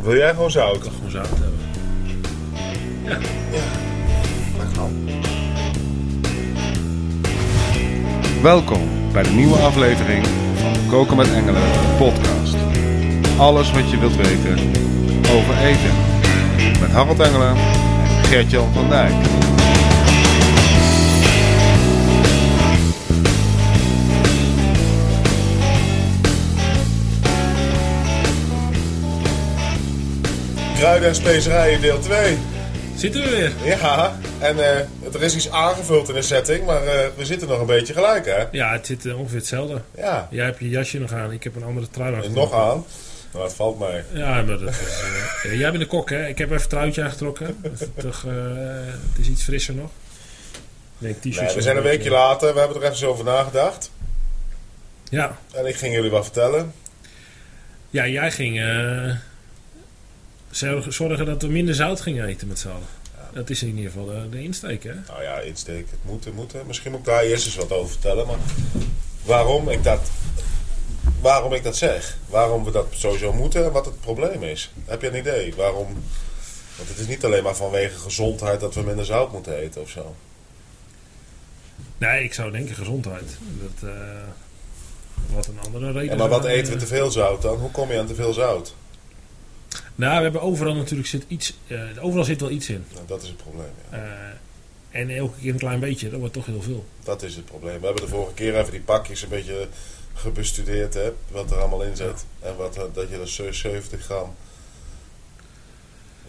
Of wil jij gewoon zout? Ik kan gewoon zout hebben. Ja. Dat kan. Welkom bij de nieuwe aflevering van Koken met Engelen podcast. Alles wat je wilt weten over eten. Met Harold Engelen en Gert-Jan van Dijk. Kruiden en specerijen deel 2. Zitten we weer? Ja, en eh, er is iets aangevuld in de setting, maar eh, we zitten nog een beetje gelijk, hè? Ja, het zit eh, ongeveer hetzelfde. Ja, Jij hebt je jasje nog aan, ik heb een andere trui aan. en nog aan. Nou, het valt mij. Ja, maar dat is, jij bent de kok, hè? Ik heb even een truitje aangetrokken. Toch, het is iets frisser nog. Ik denk t-shirts. Nee, we zijn een weekje later, we hebben er even over nagedacht. Ja. En ik ging jullie wat vertellen. ja, jij ging zorgen zorgen dat we minder zout gingen eten met z'n allen. Dat is in ieder geval de, de insteek, hè? Nou ja, insteek, het moet, het moet. hè. Misschien moet ik daar eerst eens wat over vertellen. Maar waarom ik dat, waarom ik dat zeg. Waarom we dat sowieso moeten en wat het probleem is. Heb je een idee? Waarom? Want het is niet alleen maar vanwege gezondheid dat we minder zout moeten eten of zo. Nee, ik zou denken gezondheid. Dat, eh, wat een andere reden. Ja, maar wat eten we te veel zout dan? Hoe kom je aan te veel zout? Nou, we hebben overal natuurlijk zit iets. eh, overal zit wel iets in. Nou, dat is het probleem. Ja. Eh, en elke keer een klein beetje, dat wordt toch heel veel. Dat is het probleem. We hebben de vorige keer even die pakjes een beetje gebestudeerd, hè, wat er allemaal in zit. En wat, eh, dat je er 70 gram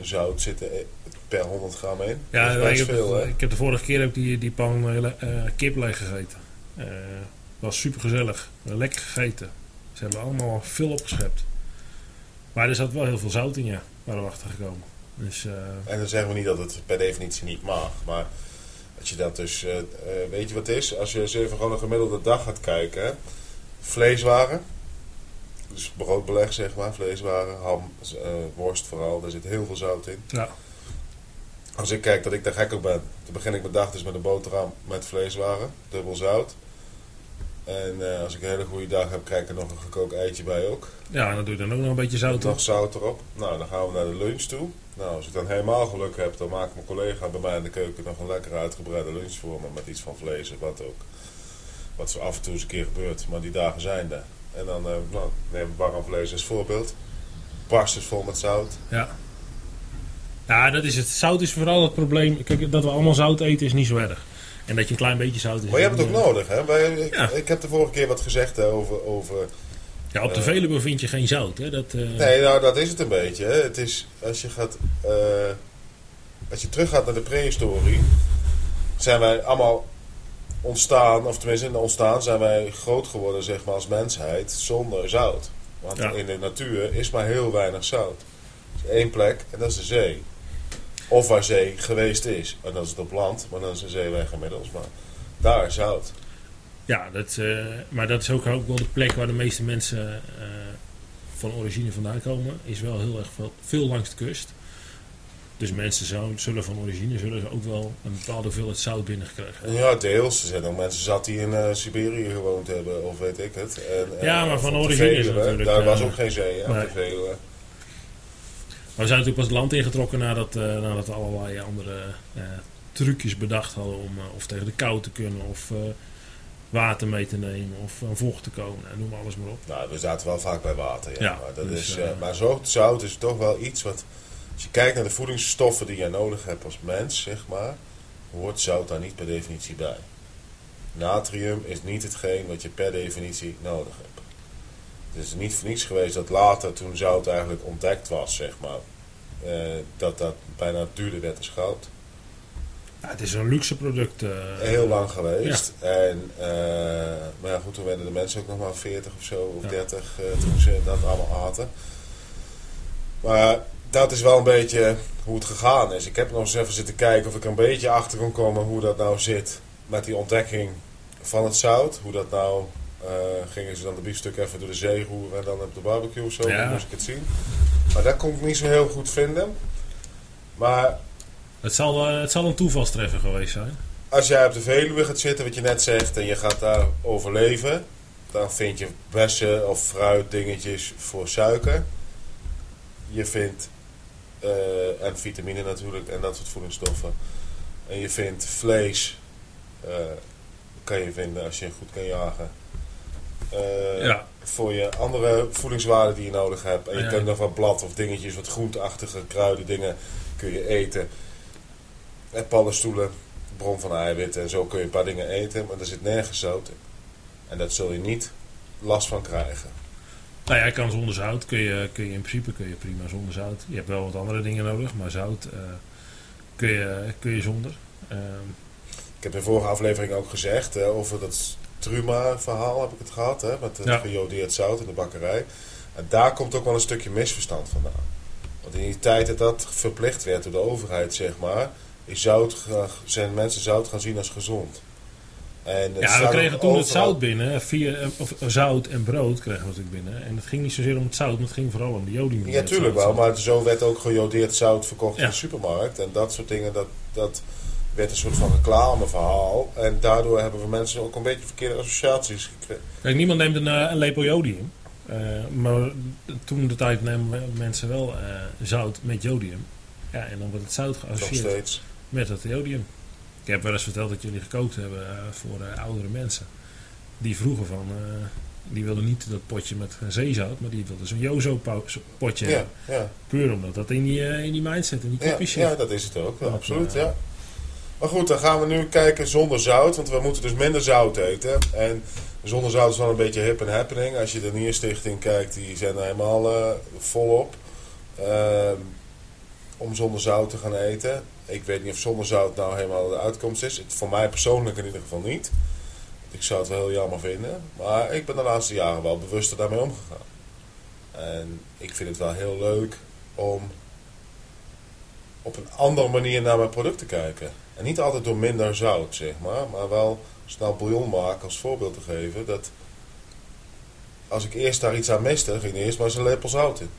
zout zit er per 100 gram in. Ja, dat is ik best heb, veel, hè? ik heb de vorige keer ook die, die pan eh, eh, kip leeg gegeten. Eh was super gezellig. Lekker gegeten. Ze hebben allemaal veel opgeschept. Maar er zat wel heel veel zout in, ja. Waar we achter gekomen. Dus eh, En dan zeggen we niet dat het per definitie niet mag. Maar als je dat dus, eh, eh, weet je wat het is? Als je eens even gewoon een gemiddelde dag gaat kijken. hè. Vleeswaren, dus broodbeleg zeg maar, vleeswaren, ham, worst vooral, daar zit heel veel zout in. ja. Als ik kijk dat ik daar gek op ben, dan begin ik mijn dag dus met een boterham met vleeswaren, dubbel zout. En eh, als ik een hele goede dag heb, krijg ik er nog een gekookt eitje bij ook. ja, en dan doe je dan ook nog een beetje zout op. Nog zout erop. Nou, dan gaan we naar de lunch toe. Nou, als ik dan helemaal geluk heb, dan maakt mijn collega bij mij in de keuken nog een lekker uitgebreide lunch voor me. Met iets van vlees of wat ook. Wat zo af en toe eens een keer gebeurt, maar die dagen zijn er. En dan eh nou, neem ik warm vlees als voorbeeld. Is vol met zout. Ja. Ja, dat is het. Zout is vooral het probleem. Kijk, dat we allemaal zout eten is niet zo erg. En dat je een klein beetje zout. Maar je hebt het ook nodig, hè? Wij, ik, Ja. ik heb de vorige keer wat gezegd hè, over, over Ja, op de Eh. Veluwe vind je geen zout. Hè? Dat, eh, Nee, nou dat is het een beetje. Hè. Het is, als je gaat, eh, als je teruggaat naar de prehistorie, zijn wij allemaal ontstaan, of tenminste in de ontstaan zijn wij groot geworden zeg maar als mensheid zonder zout. Want Ja. in de natuur is maar heel weinig zout. Er is één plek en dat is de zee. Of waar zee geweest is. En dat is het op land, maar dan is de zee weg inmiddels. Maar daar is zout. Ja, dat, eh, maar dat is ook, ook wel de plek waar de meeste mensen eh, van origine vandaan komen. Is wel heel erg veel, veel langs de kust. Dus mensen zou, zullen van origine zullen ze ook wel een bepaalde hoeveelheid zout binnengekregen. Ja, deels. Er zijn ook mensen zat die in eh, Siberië gewoond hebben, of weet ik het. En, Ja, maar van origine is natuurlijk, Daar was ook geen zee, hè, nee. Maar we zijn natuurlijk pas het land ingetrokken nadat, eh, nadat we allerlei andere eh, trucjes bedacht hadden om eh, of tegen de kou te kunnen of water mee te nemen of aan vocht te komen. Nou, noem maar alles maar op. Nou, we zaten wel vaak bij water, ja. Ja, maar dat dus, is, maar zo, zout is toch wel iets wat... Als je kijkt naar de voedingsstoffen die je nodig hebt als mens, zeg maar... hoort zout daar niet per definitie bij. Natrium is niet hetgeen wat je per definitie nodig hebt. Het is niet voor niets geweest dat later, toen zout eigenlijk ontdekt was, zeg maar... eh, dat dat bijna duurder werd als goud. Ja, het is een luxe product. eh, Heel lang geweest. En, eh, maar ja, goed, toen werden de mensen ook nog maar 40 of zo, of Ja. 30 eh, toen ze dat allemaal aten. Maar dat is wel een beetje hoe het gegaan is. Ik heb nog eens even zitten kijken of ik een beetje achter kon komen hoe dat nou zit met die ontdekking van het zout. Hoe dat nou, gingen ze dan de biefstuk even door de zee roeren en dan op de barbecue of zo, Ja. dan moest ik het zien. Maar dat kon ik niet zo heel goed vinden. Maar Het zal, eh, het zal een toevalstreffer geweest zijn. Als jij op de Veluwe gaat zitten, wat je net zegt, en je gaat daar overleven, dan vind je bessen of fruit dingetjes voor suiker. je vindt, eh, en vitamine natuurlijk en dat soort voedingsstoffen. En je vindt vlees, eh, kan je vinden als je goed kan jagen. Eh, Ja. Voor je andere voedingswaarden die je nodig hebt. En je Ja. kunt nog wat blad of dingetjes, wat groenteachtige kruiden dingen kun je eten. En paddenstoelen, bron van eiwitten en zo kun je een paar dingen eten. Maar er zit nergens zout in. En dat zul je niet last van krijgen. Nou ja, je kan zonder zout, kun je, kun je in principe kun je prima zonder zout. Je hebt wel wat andere dingen nodig, maar zout eh, kun, je, kun je zonder. Ehm, Ik heb in de vorige aflevering ook gezegd hè, over dat Truma-verhaal heb ik het gehad. Hè, met het Ja. gejodeerd zout in de bakkerij. En daar komt ook wel een stukje misverstand vandaan. Want in die tijd dat dat verplicht werd door de overheid, zeg maar, is zout, zijn mensen zout gaan zien als gezond. En ja, we kregen toen het zout binnen, via, eh, of, eh, zout en brood kregen we natuurlijk binnen. En het ging niet zozeer om het zout, maar het ging vooral om de jodium. Ja, tuurlijk wel, maar zo werd ook gejodeerd zout verkocht in de supermarkt. En dat soort dingen, dat, dat werd een soort van reclameverhaal. En daardoor hebben we mensen ook een beetje verkeerde associaties gekregen. Kijk, niemand neemt een, eh, een lepel jodium. Eh, maar toen de tijd nemen mensen wel eh, zout met jodium. Ja, en dan wordt het zout geassocieerd met het jodium. Ik heb wel eens verteld dat jullie gekookt hebben voor oudere mensen. Die vroegen van, die wilden niet dat potje met zeezout, maar die wilden zo'n Jozo po- potje Ja, hebben. ja. Puur omdat dat in die, in die mindset, in die Ja, kopjes zit. ja, dat is het ook. Ja, absoluut, ja. Maar goed, dan gaan we nu kijken zonder zout. Want we moeten dus minder zout eten. En zonder zout is wel een beetje hip en happening. Als je de Nierstichting kijkt, die zijn er helemaal eh, volop. ehm, om zonder zout te gaan eten. Ik weet niet of zonder zout nou helemaal de uitkomst is. Voor mij persoonlijk in ieder geval niet. Ik zou het wel heel jammer vinden. Maar ik ben de laatste jaren wel bewuster daarmee omgegaan. En ik vind het wel heel leuk om op een andere manier naar mijn product te kijken. En niet altijd door minder zout, zeg maar. Maar wel snel bouillon maken als voorbeeld te geven. Dat als ik eerst daar iets aan miste, ging er eerst maar eens een lepel zout in.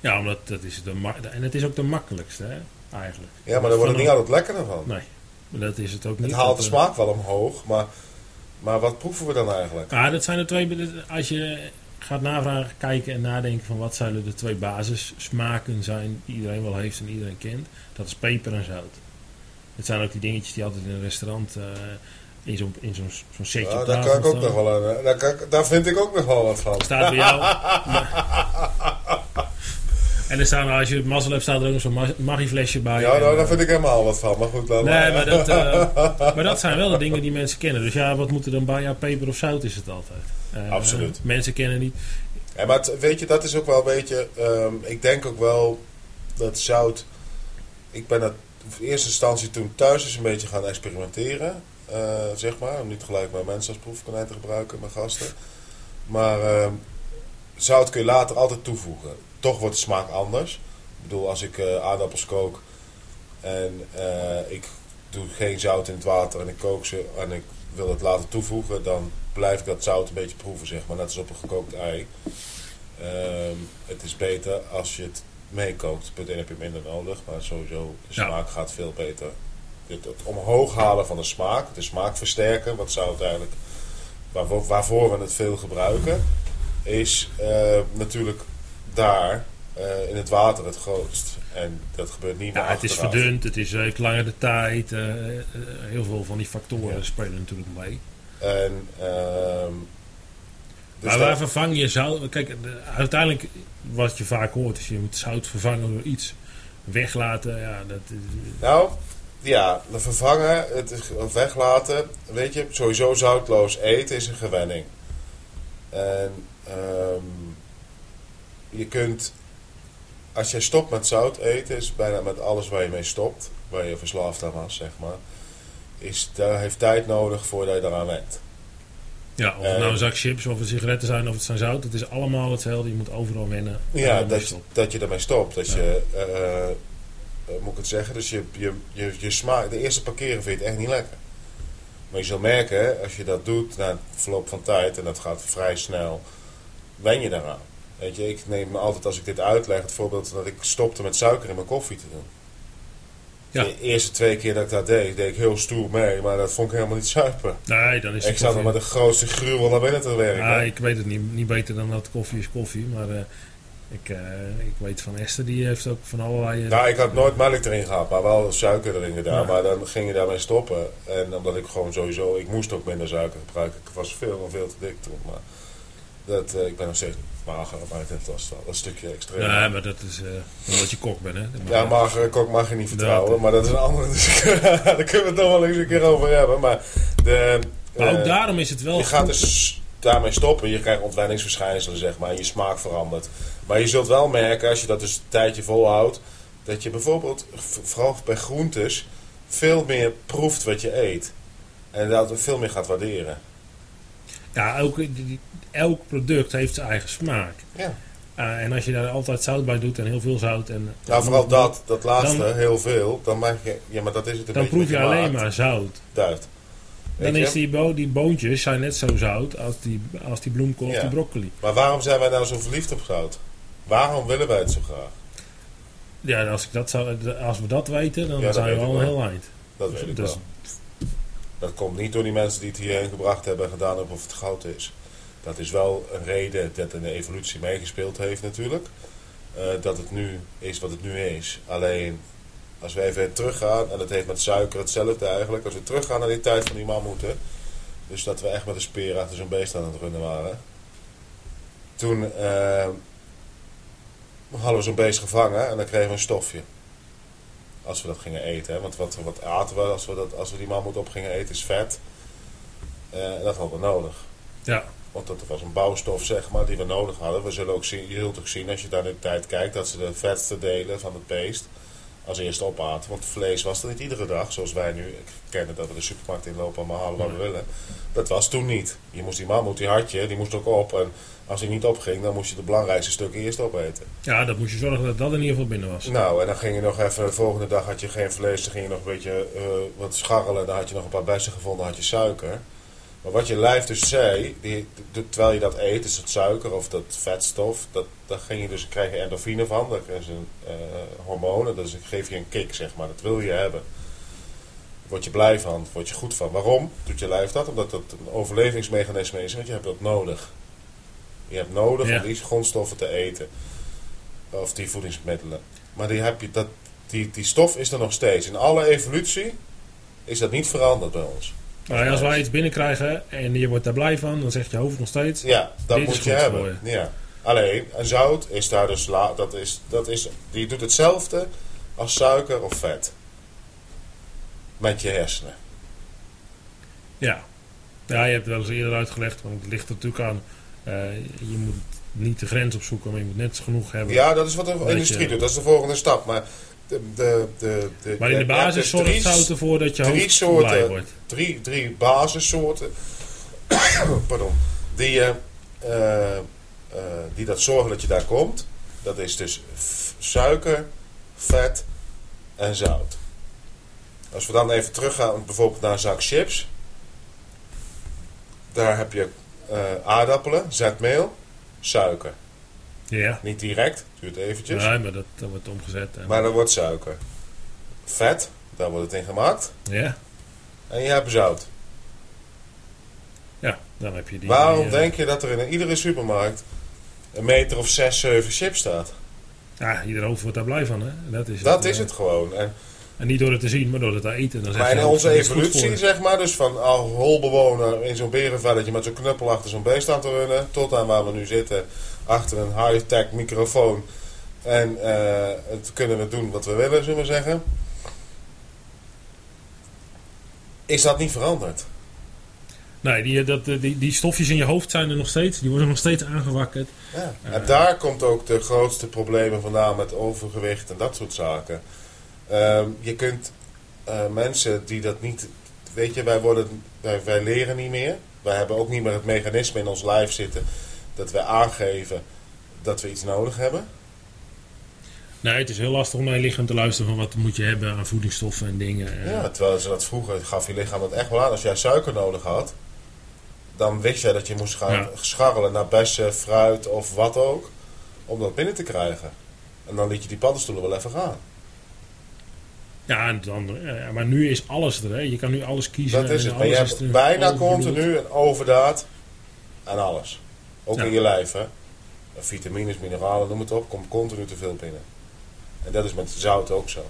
Ja, omdat dat is de en het is ook de makkelijkste, hè, eigenlijk. Ja, maar daar wordt het niet altijd lekkerder van. Nee, maar dat is het ook niet. Het haalt de eh, smaak wel omhoog, maar, maar wat proeven we dan eigenlijk? Ah, dat zijn de twee. Als je gaat navragen, kijken en nadenken van wat zouden de twee basissmaken zijn die iedereen wel heeft en iedereen kent, dat is peper en zout. Het zijn ook die dingetjes die altijd in een restaurant eh, in zo'n in zo'n zo'n setje Ja, op daar, kan ik ook nog wel een, daar, kan daar vind ik ook nog wel wat van. Staat bij jou. en er staan, als je het mazzel hebt, staat er ook nog zo'n ma- Maggi-flesje bij. Ja, En, nou, eh, daar vind ik helemaal wat van. Maar goed, dan Nee, maar dat, eh, maar dat zijn wel de dingen die mensen kennen. Dus ja, wat moet er dan bij? Ja, peper of zout is het altijd. Eh, Absoluut. Mensen kennen niet. Ja, maar het- weet je, dat is ook wel een beetje. ehm, ik denk ook wel dat zout. Ik ben dat in eerste instantie toen thuis eens een beetje gaan experimenteren. eh, zeg maar. Om niet gelijk mijn mensen als proefkonijn te gebruiken, mijn gasten. Maar ehm, zout kun je later altijd toevoegen. Toch wordt de smaak anders. Ik bedoel, als ik eh, aardappels kook en eh, ik doe geen zout in het water en ik kook ze en ik wil het later toevoegen, dan blijf ik dat zout een beetje proeven, zeg maar. Net als op een gekookt ei. Ehm, het is beter als je het meekookt. 1 heb je minder nodig, maar sowieso de Ja. smaak gaat veel beter. Het, het omhoog halen van de smaak, de smaak versterken, wat zout eigenlijk, waarvoor, waarvoor we het veel gebruiken, is eh, natuurlijk daar eh, in het water het grootst. En dat gebeurt niet meer Ja, het is verdund, het is heeft langer de tijd. eh, eh, heel veel van die factoren Ja. spelen natuurlijk mee. En, ehm, dus maar waar vervang je zout? Kijk, de- uiteindelijk wat je vaak hoort is je moet zout vervangen door iets. Weglaten, ja, dat is... Nou, ja, de vervangen, het is, of weglaten. Weet je, sowieso zoutloos eten is een gewenning. En ehm, je kunt, als je stopt met zout eten, is bijna met alles waar je mee stopt, waar je verslaafd aan was, zeg maar, is, daar heeft tijd nodig voordat je eraan went. Ja, of het Eh, nou een zak chips of het sigaretten zijn of het zijn zout. Het is allemaal hetzelfde. Je moet overal wennen. en Ja, dat, stop. dat je ermee stopt. Dat je, eh, moet ik het zeggen, dus je, je, je, je smaak, de eerste parkeren vind je het echt niet lekker. Maar je zult merken, als je dat doet na verloop van tijd, en dat gaat vrij snel, wen je daaraan. Weet je, ik neem altijd als ik dit uitleg het voorbeeld dat ik stopte met suiker in mijn koffie te doen. Ja. De eerste twee keer dat ik dat deed, deed ik heel stoer mee, maar dat vond ik helemaal niet zuipen. Nee, dan is Ik zat er koffie. met de grootste gruwel naar binnen te werken. Ja, ik weet het niet, niet beter dan dat koffie is koffie. Maar eh, Ik, eh, ik weet van Esther, die heeft ook van allerlei... eh, Nou, ik had nooit melk erin gehad, maar wel suiker erin gedaan. Ja. Maar dan ging je daarmee stoppen. En omdat ik gewoon sowieso, ik moest ook minder suiker gebruiken. Ik was veel en veel te dik toen. Maar dat, eh, ik ben nog steeds mager, maar dat was wel een stukje extreem. nee, maar dat is eh, omdat je kok bent, hè? Ja, magere kok mag je niet vertrouwen, Dat- maar dat is een andere. Dus daar kunnen we het nog wel eens een keer over hebben. Maar, de, Maar ook eh, daarom is het wel je gaat dus daarmee stoppen. Je krijgt ontwenningsverschijnselen, zeg maar. Je smaak verandert. Maar je zult wel merken, als je dat dus een tijdje volhoudt, dat je bijvoorbeeld, vooral bij groentes, veel meer proeft wat je eet. En dat veel meer gaat waarderen. Ja, elk, elk product heeft zijn eigen smaak. Ja. Eh, en als je daar altijd zout bij doet en heel veel zout en... Nou, vooral dat, dat laatste, Dan- heel veel. Dan maak je, ja, maar dat is het een Dan proef je alleen maakt. maar zout. Duidt. Dan is die, bo die boontjes zijn net zo zout als die, als die bloemkool of die broccoli. Maar waarom zijn wij nou zo verliefd op zout? Waarom willen wij het zo graag? Ja, als, ik dat zou, als we dat weten, dan Ja, zijn we al een heel eind. Dat weet ik Dus- wel. Dat komt niet door die mensen die het hierheen gebracht hebben en gedaan hebben of het goud is. Dat is wel een reden dat in de evolutie meegespeeld heeft natuurlijk. Eh, dat het nu is wat het nu is. Alleen, als we even teruggaan, en dat heeft met suiker hetzelfde eigenlijk. Als we teruggaan naar die tijd van die mammoeten. Dus dat we echt met een speer achter zo'n beest aan het runnen waren. Toen eh, hadden we zo'n beest gevangen en dan kregen we een stofje. Als we dat gingen eten. Hè? Want wat, wat aten we als we, dat, als we die mammoet op gingen eten is vet. Eh, en dat hadden we nodig. Ja, Want dat was een bouwstof, zeg maar, die we nodig hadden. We zullen ook zien, je zult ook zien als je daar in de tijd kijkt, dat ze de vetste delen van het beest als eerste opaten. Want vlees was er niet iedere dag, zoals wij nu kennen dat we de supermarkt inlopen en maar halen wat we willen. Dat was toen niet. Je moest die mammoet, die had je, die moest ook op. En als die niet opging, dan moest je de belangrijkste stukken eerst opeten. ja, dat moest je zorgen dat dat in ieder geval binnen was. Nou, en dan ging je nog even, de volgende dag had je geen vlees, dan ging je nog een beetje eh, wat scharrelen. Dan had je nog een paar bessen gevonden, had je suiker. Maar wat je lijf dus zei, die, terwijl je dat eet, dus dat suiker of dat vetstof, dat, daar ging je dus, krijg je endorfine van. Dat is een eh hormoon, dat is, geef je een kick, zeg maar. Dat wil je hebben. Word je blij van, word je goed van. Waarom doet je lijf dat? Omdat dat een overlevingsmechanisme is, want je hebt dat nodig. Je hebt nodig Ja. om die grondstoffen te eten. Of die voedingsmiddelen. Maar die, heb je, dat, die, die stof is er nog steeds. In alle evolutie is dat niet veranderd bij ons. Maar als wij iets binnenkrijgen en je wordt daar blij van, dan zegt je hoofd nog steeds... Ja, dat moet je hebben. Ja. Alleen, een zout is daar dus... La, dat is, dat is, die doet hetzelfde als suiker of vet. Met je hersenen. Ja. ja, je hebt het wel eens eerder uitgelegd, want het ligt er natuurlijk aan... eh, je moet niet de grens opzoeken, maar je moet net genoeg hebben. Ja, dat is wat de industrie je- doet. Dat is de volgende stap. Maar, de, de, de, de, maar in de basis zorgt drie- zout ervoor dat je drie soorten- wordt. drie, drie basissoorten pardon, die, eh, eh, die dat zorgen dat je daar komt. Dat is dus suiker, vet en zout. Als we dan even teruggaan bijvoorbeeld naar een zak chips. Daar heb je aardappelen, zetmeel, suiker. Ja, Niet direct, duurt eventjes. nee, maar dat, dat wordt omgezet. En, Maar er wordt suiker. Vet, daar wordt het in gemaakt. ja, En je hebt zout. ja, dan heb je die... Waarom die, eh, denk je dat er in iedere supermarkt een meter of zes, zeven chips staat? Ja, ieder hoofd wordt daar blij van, hè? Dat is Dat het, is eh. het gewoon. En, En niet door het te zien, maar door het te eten. Dan maar in onze evolutie, zeg maar, dus van al holbewoner in zo'n berenvelletje met zo'n knuppel achter zo'n beest aan te runnen, tot aan waar we nu zitten, achter een high-tech microfoon. En eh, het kunnen we doen wat we willen, zullen we zeggen. Is dat niet veranderd? Nee, die, dat, die, die stofjes in je hoofd zijn er nog steeds. Die worden nog steeds aangewakkerd. Ja. Eh. En daar komt ook de grootste problemen vandaan met overgewicht en dat soort zaken. Ehm, je kunt eh, mensen die dat niet. Weet je, wij, worden, wij, wij leren niet meer. Wij hebben ook niet meer het mechanisme in ons lijf zitten dat wij aangeven dat we iets nodig hebben. Nee, het is heel lastig om naar je lichaam te luisteren van wat moet je hebben aan voedingsstoffen en dingen. Eh, Ja, terwijl ze dat vroeger gaf je lichaam het echt wel aan. Als jij suiker nodig had, dan wist jij dat je moest gaan Ja. scharrelen naar bessen, fruit of wat ook, om dat binnen te krijgen. En dan liet je die paddenstoelen wel even gaan. Ja, dan, eh, maar nu is alles er. Hè. Je kan nu alles kiezen. Dat is en het. Maar je hebt bijna continu een overdaad aan alles. Ook Ja. in je lijf, hè. vitamines, mineralen, noem het op, komt continu te veel binnen. En dat is met zout ook zo.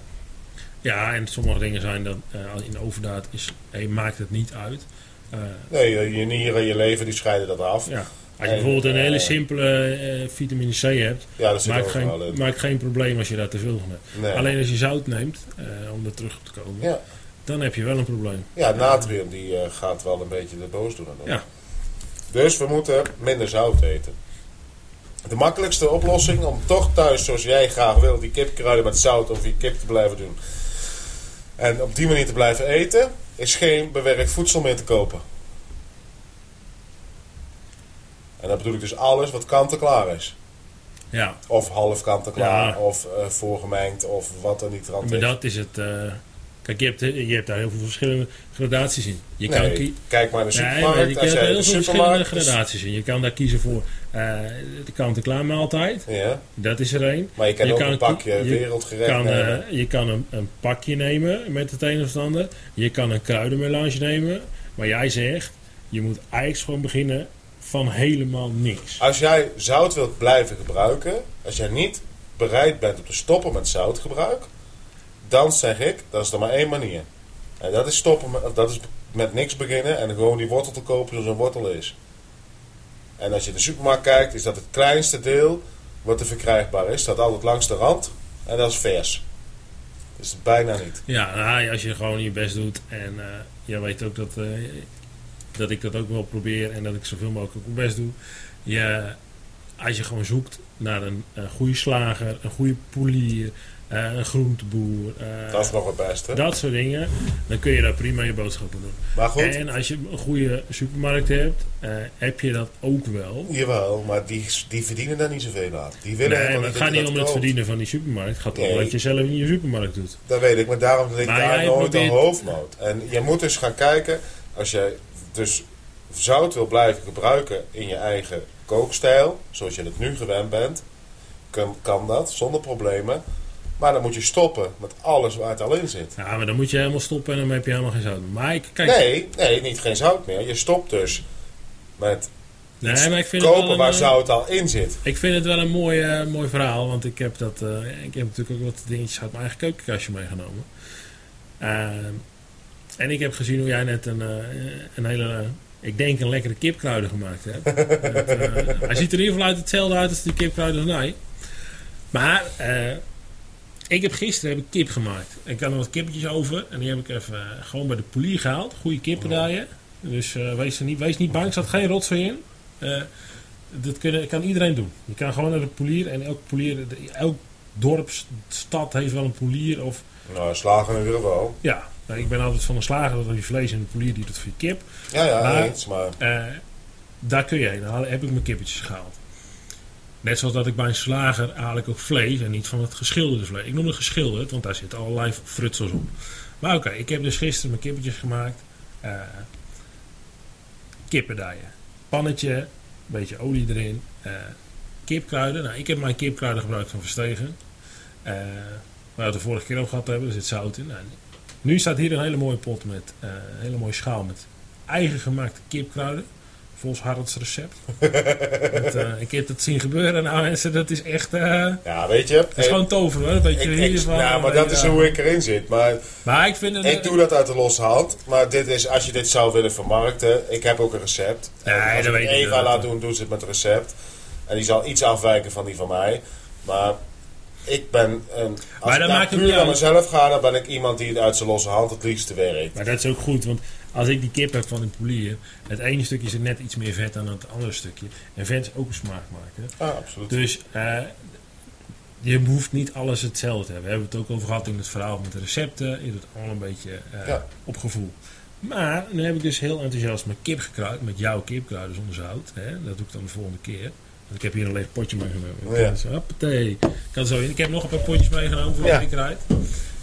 Ja, en sommige dingen zijn dat eh, in overdaad is, hey, maakt het niet uit. Eh, Nee, je, je nieren, je lever, die scheiden dat af. ja. Als je bijvoorbeeld een hele eh, simpele eh, vitamine C hebt, Ja, maakt geen, maakt geen probleem als je daar te veel van hebt. Nee. Alleen als je zout neemt, eh, om er terug op te komen, Ja. dan heb je wel een probleem. ja, natrium die gaat wel een beetje de boos doen. Ja. Dus we moeten minder zout eten. De makkelijkste oplossing om toch thuis, zoals jij graag wil, die kipkruiden met zout over je kip te blijven doen. En op die manier te blijven eten, is geen bewerkt voedsel meer te kopen. En dat bedoel ik dus alles wat kant-en-klaar is. Ja, Of half kant-en-klaar, Ja. of eh, voorgemengd, of wat er niet rand maar is. dat is het. eh, kijk, je hebt, je hebt daar heel veel verschillende gradaties in. Je nee, kan kie- kijk maar naar de Nee, supermarkt. maar je hebt heel veel verschillende gradaties in. Je kan daar kiezen voor eh, de kant-en-klaar maaltijd. Ja, Dat is er één. maar je kan Je ook kan een pakje je wereldgerecht kan, nemen. je kan een, een pakje nemen met het een of ander. Je kan een kruidenmelange nemen. Maar jij zegt, je moet eigenlijk gewoon beginnen van helemaal niks. Als jij zout wilt blijven gebruiken, als jij niet bereid bent om te stoppen met zoutgebruik, dan zeg ik, dat is er maar één manier. En dat is stoppen met, dat is met niks beginnen en gewoon die wortel te kopen zoals een wortel is. En als je in de supermarkt kijkt, is dat het kleinste deel wat er verkrijgbaar is. Staat altijd langs de rand en dat is vers. Het bijna niet. Ja, als je gewoon je best doet. En eh jij weet ook dat, eh, dat ik dat ook wel probeer. En dat ik zoveel mogelijk ook mijn best doe. Je, als je gewoon zoekt naar een, een goede slager, een goede poelier, eh, een groenteboer. eh, Dat is nog het beste. dat soort dingen. Dan kun je daar prima je boodschappen doen. Maar goed, En als je een goede supermarkt hebt, eh, heb je dat ook wel. jawel, maar die, die verdienen daar niet zoveel aan. Die willen Nee, maar het gaat niet om het verdienen van die supermarkt. Het gaat om wat je zelf in je supermarkt doet. Dat weet ik, maar daarom ligt Maar daar jij nooit probeert- een hoofdmoot. En je moet dus gaan kijken, als je dus zout wil blijven gebruiken in je eigen kookstijl, zoals je het nu gewend bent, kan, kan dat zonder problemen. Maar dan moet je stoppen met alles waar het al in zit. Ja, maar dan moet je helemaal stoppen en dan heb je helemaal geen zout meer. Maar ik, kijk, Nee, nee, niet geen zout meer. Je stopt dus met nee, maar ik vind, het kopen wel waar een, eh, zout al in zit. ik vind het wel een mooi, eh, mooi verhaal. Want ik heb, dat, eh, ik heb natuurlijk ook wat dingetjes uit mijn eigen keukenkastje meegenomen. Ehm, en ik heb gezien hoe jij net een, eh, een hele, ik denk een lekkere kipkruiden gemaakt hebt. Eh, hij ziet er in ieder geval uit hetzelfde uit als die kipkruiden van mij. Maar eh, ik heb gisteren heb ik kip gemaakt. Ik had nog wat kippetjes over. En die heb ik even gewoon bij de polier gehaald. Goede kippendaaien. Dus eh, wees, er niet, wees niet bang, er staat geen rotzooi in. Dat kunnen, kan iedereen doen. Je kan gewoon naar de polier. En elk, polier, elk dorp, stad heeft wel een polier. Of, Nou, slagen in ieder geval. ja, nou, ik ben altijd van een slager. Dat je vlees en de polier die doet voor je kip. Ja, ja, Maar- eens, maar Eh, daar kun je heen. Dan heb ik mijn kippetjes gehaald. Net zoals dat ik bij een slager haal ik ook vlees en niet van het geschilderde vlees. Ik noem het geschilderd, want daar zitten allerlei frutsels op. Maar oké, ik heb dus gisteren mijn kippetjes gemaakt. Eh kippendijen. Pannetje, een beetje olie erin. eh, kipkruiden. Nou, ik heb mijn kipkruiden gebruikt van Verstegen. Eh waar we het de vorige keer over gehad hebben. Er zit zout in. Nou, nu staat hier een hele mooie pot met eh, een hele mooie schaal met eigen gemaakte kipkruiden. Volgens Haralds recept. Eh, ik heb het zien gebeuren. Nou mensen, dat is echt... eh ja, weet je. dat is gewoon toveren hoor. Dat weet je ik, hier ik, van. nou, maar dat is hoe ik erin zit. Maar Maar ik vind het... Ik doe dat uit de losse hand, maar dit is, als je dit zou willen vermarkten, ik heb ook een recept. Nee, En als dat ik weet Eva laat doen, doet ze het met een recept. En die zal iets afwijken van die van mij. Maar ik ben, een, als Maar ik maakt puur naar mezelf ga, dan ben ik iemand die het uit zijn losse hand het liefste werkt. Maar dat is ook goed, want als ik die kip heb van een polier, het ene stukje zit net iets meer vet dan het andere stukje. En vet is ook een smaakmaker. Ja, absoluut. Dus eh, je hoeft niet alles hetzelfde te hebben. We hebben het ook over gehad in het verhaal met de recepten. Je doet allemaal een beetje eh, Ja. op gevoel. Maar nu heb ik dus heel enthousiast mijn kip gekruid, met jouw kipkruiden zonder zout. Hè? Dat doe ik dan de volgende keer. Ik heb hier een leeg potje meegenomen. Ik Ja. hoppatee. Ik Kan zo in. Ik heb nog een paar potjes meegenomen voor de kruid.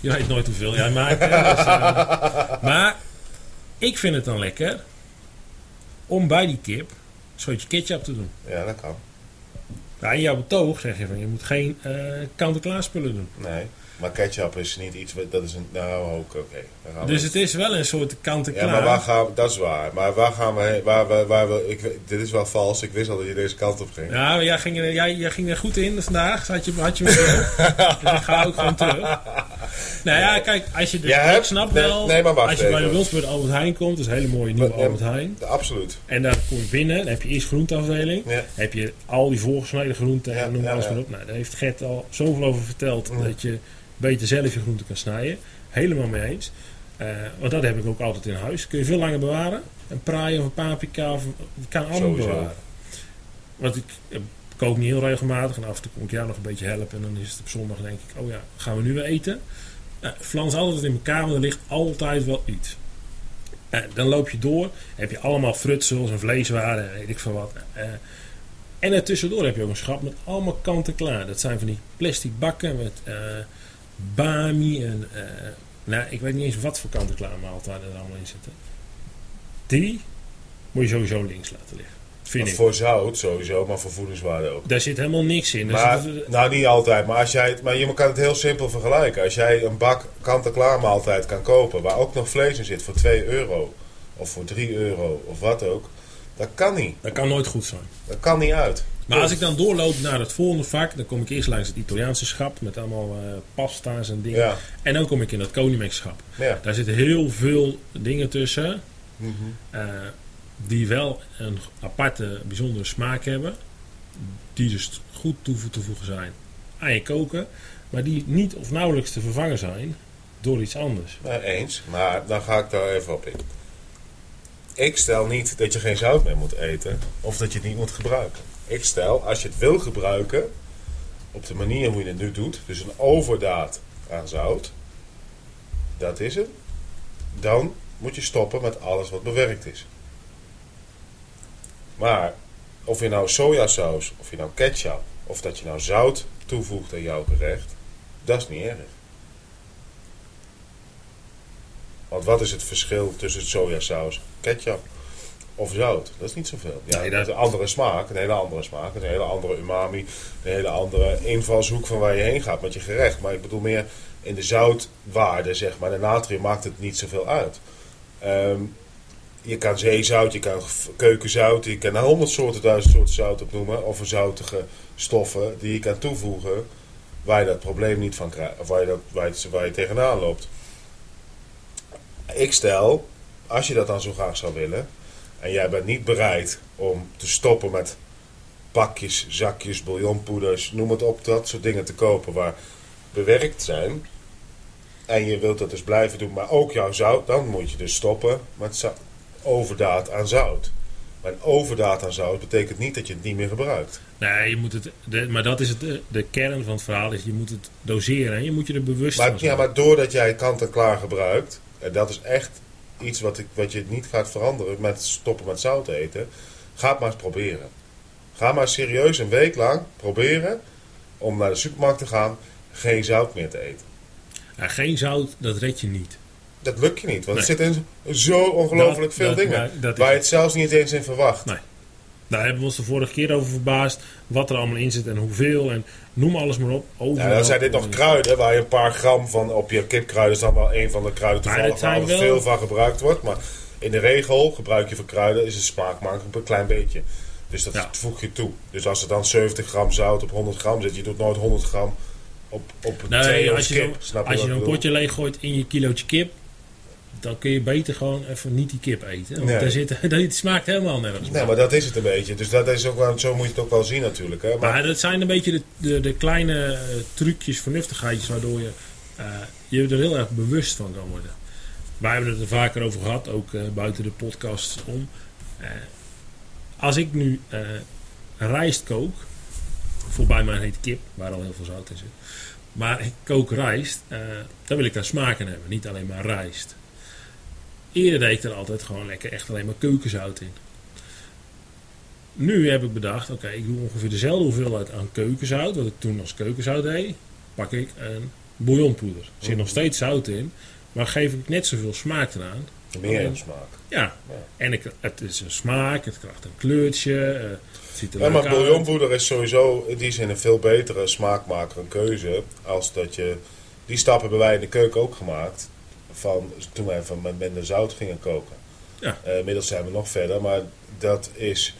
Je weet nooit hoeveel jij maakt. Dus, eh, maar ik vind het dan lekker om bij die kip een scheutje ketchup te doen. Ja, dat kan. Nou, in jouw betoog zeg je van je moet geen eh kant-en-klaar spullen doen. Nee. Maar ketchup is niet iets, wat- dat is een, nou ook, oké. Dus het is wel een soort ja, kant-en-klaar. maar waar gaan we, dat is waar. Maar waar gaan we heen? Waar, waar, waar we, ik, dit is wel vals, ik wist al dat je deze kant op ging. Ja, maar jij ging, er, jij, jij ging er goed in vandaag. Had je, had je dus ik ga ook gewoon terug. Nou ja, kijk, als je de, ik hebt- snap nee, wel. nee, maar wacht als je bij de. Wilsburg Albert Heijn komt, dat is een hele mooie nieuwe Ja, Albert Heijn. Absoluut. En daar kom je binnen, dan heb je eerst groenteafdeling. Ja. heb je al die voorgesneden groenten Ja, en noem ja, alles ja. maar op. Nou, daar heeft Gert al zoveel over verteld Mm. dat je beter zelf je groenten kan snijden. Helemaal mee eens. Eh, want dat heb ik ook altijd in huis. Kun je veel langer bewaren. Een praai of een paprika, of, kan allemaal Sowieso. bewaren. Want ik eh, kook niet heel regelmatig en af en toe kom ik jou nog een beetje helpen. En dan is het op zondag denk ik, oh ja, gaan we nu weer eten? Nou, flans altijd in elkaar, want er ligt altijd wel iets. Eh, dan loop je door, heb je allemaal frutsels en vleeswaren en weet ik veel wat. En ertussendoor heb je ook een schap met allemaal kanten klaar. Dat zijn van die plastic bakken met bami en... nou, ik weet niet eens wat voor kant en klaar maaltijden er allemaal in zitten. Die moet je sowieso links laten liggen. Vind ik. voor zout sowieso, maar voor voedingswaarde ook. Daar zit helemaal niks in. Daar Maar, zit- nou, niet altijd. Maar, als jij, maar je kan het heel simpel vergelijken. Als jij een bak kant-en-klaar maaltijd kan kopen... waar ook nog vlees in zit voor 2 euro... of voor 3 euro of wat ook... dat kan niet. dat kan nooit goed zijn. Dat kan niet uit. Maar als ik dan doorloop naar het volgende vak, dan kom ik eerst langs het Italiaanse schap met allemaal eh, pasta's en dingen. Ja. En dan kom ik in dat Konimex schap. Ja. Daar zitten heel veel dingen tussen Mhm. eh, die wel een aparte, bijzondere smaak hebben. Die dus goed toe te voegen zijn aan je koken, maar die niet of nauwelijks te vervangen zijn door iets anders. Nee, eens. Maar dan ga ik daar even op in. Ik stel niet dat je geen zout meer moet eten... of dat je het niet moet gebruiken. Ik stel, als je het wil gebruiken... op de manier hoe je het nu doet... dus een overdaad aan zout... dat is het... dan moet je stoppen met alles wat bewerkt is. Maar of je nou sojasaus, of je nou ketchup... of dat je nou zout toevoegt aan jouw gerecht... dat is niet erg. Want wat is het verschil tussen sojasaus, ketchup of zout? Dat is niet zoveel. Ja, Nee, dat dat- is een andere smaak, een hele andere smaak, een hele andere umami, een hele andere invalshoek van waar je heen gaat met je gerecht. Maar ik bedoel meer in de zoutwaarde, zeg maar. De natrium maakt het niet zoveel uit. Ehm, je kan zeezout, je kan keukenzout, je kan honderd soorten, duizend soorten zout opnoemen. Of zoutige stoffen die je kan toevoegen waar je dat probleem niet van krijgt. Of waar je, dat, waar je, waar je tegenaan loopt. Ik stel, als je dat dan zo graag zou willen, en jij bent niet bereid om te stoppen met pakjes, zakjes, bouillonpoeders, noem het op, dat soort dingen te kopen waar bewerkt zijn, en je wilt dat dus blijven doen, maar ook jouw zout, dan moet je dus stoppen met overdaad aan zout. Maar een overdaad aan zout betekent niet dat je het niet meer gebruikt. Nee, je moet het, de, maar dat is het, de, de kern van het verhaal. Is je moet het doseren en je moet je er bewust Maar, van zijn. ja, maar doordat jij kant-en-klaar gebruikt, en dat is echt iets wat, ik, wat je niet gaat veranderen met stoppen met zout eten, ga het maar eens proberen. Ga maar serieus een week lang proberen om naar de supermarkt te gaan, geen zout meer te eten. Ja, geen zout, dat red je niet. Dat lukt je niet, want Nee. het zit in zo ongelooflijk veel dat- dingen. dat waar je het. het zelfs niet eens in verwacht. Nee. Daar hebben we ons de vorige keer over verbaasd. Wat er allemaal in zit en hoeveel. En noem alles maar op. Ja, Overal. dan zijn dit nog kruiden waar je een paar gram van op je kipkruiden is dan wel een van de kruiden toevallig waar er wel- veel van gebruikt wordt. Maar in de regel gebruik je voor kruiden is de smaak maar een klein beetje. Dus dat Ja. voeg je toe. Dus als er dan 70 gram zout op 100 gram zit, je doet nooit 100 gram op, op een Nee, twee als je kip. je als je bedoel? potje leeg gooit in je kilootje kip. Dan kun je beter gewoon even niet die kip eten. Want Nee. daar zit, dat smaakt helemaal nergens. Nee, maar dat is het een beetje. Dus dat is ook wel, zo moet je het ook wel zien natuurlijk. Hè? Maar, Maar dat zijn een beetje de, de, de kleine eh, trucjes, vernuftigheidjes, waardoor je eh, je er heel erg bewust van kan worden. Wij hebben het er vaker over gehad, ook eh, buiten de podcast om. Als ik nu rijst kook, voorbij mij heet kip, waar al heel veel zout in zit. Maar ik kook rijst, dan wil ik daar smaak in hebben, niet alleen maar rijst. Eerder deed ik er altijd gewoon lekker echt alleen maar keukenzout in. Nu heb ik bedacht, oké, ik doe ongeveer dezelfde hoeveelheid aan keukenzout, wat ik toen als keukenzout deed, pak ik een bouillonpoeder. Er zit nog steeds zout in, maar geef ik net zoveel smaak eraan. meer in smaak. Ja, Ja. en ik, het is een smaak, het krijgt een kleurtje, eh, het ziet er Ja, maar bouillonpoeder is sowieso in die zin een veel betere smaakmaker, een keuze, als dat je Die stap hebben wij in de keuken ook gemaakt. Van, toen wij van met minder zout gingen koken. Ja. Eh, inmiddels zijn we nog verder, maar dat is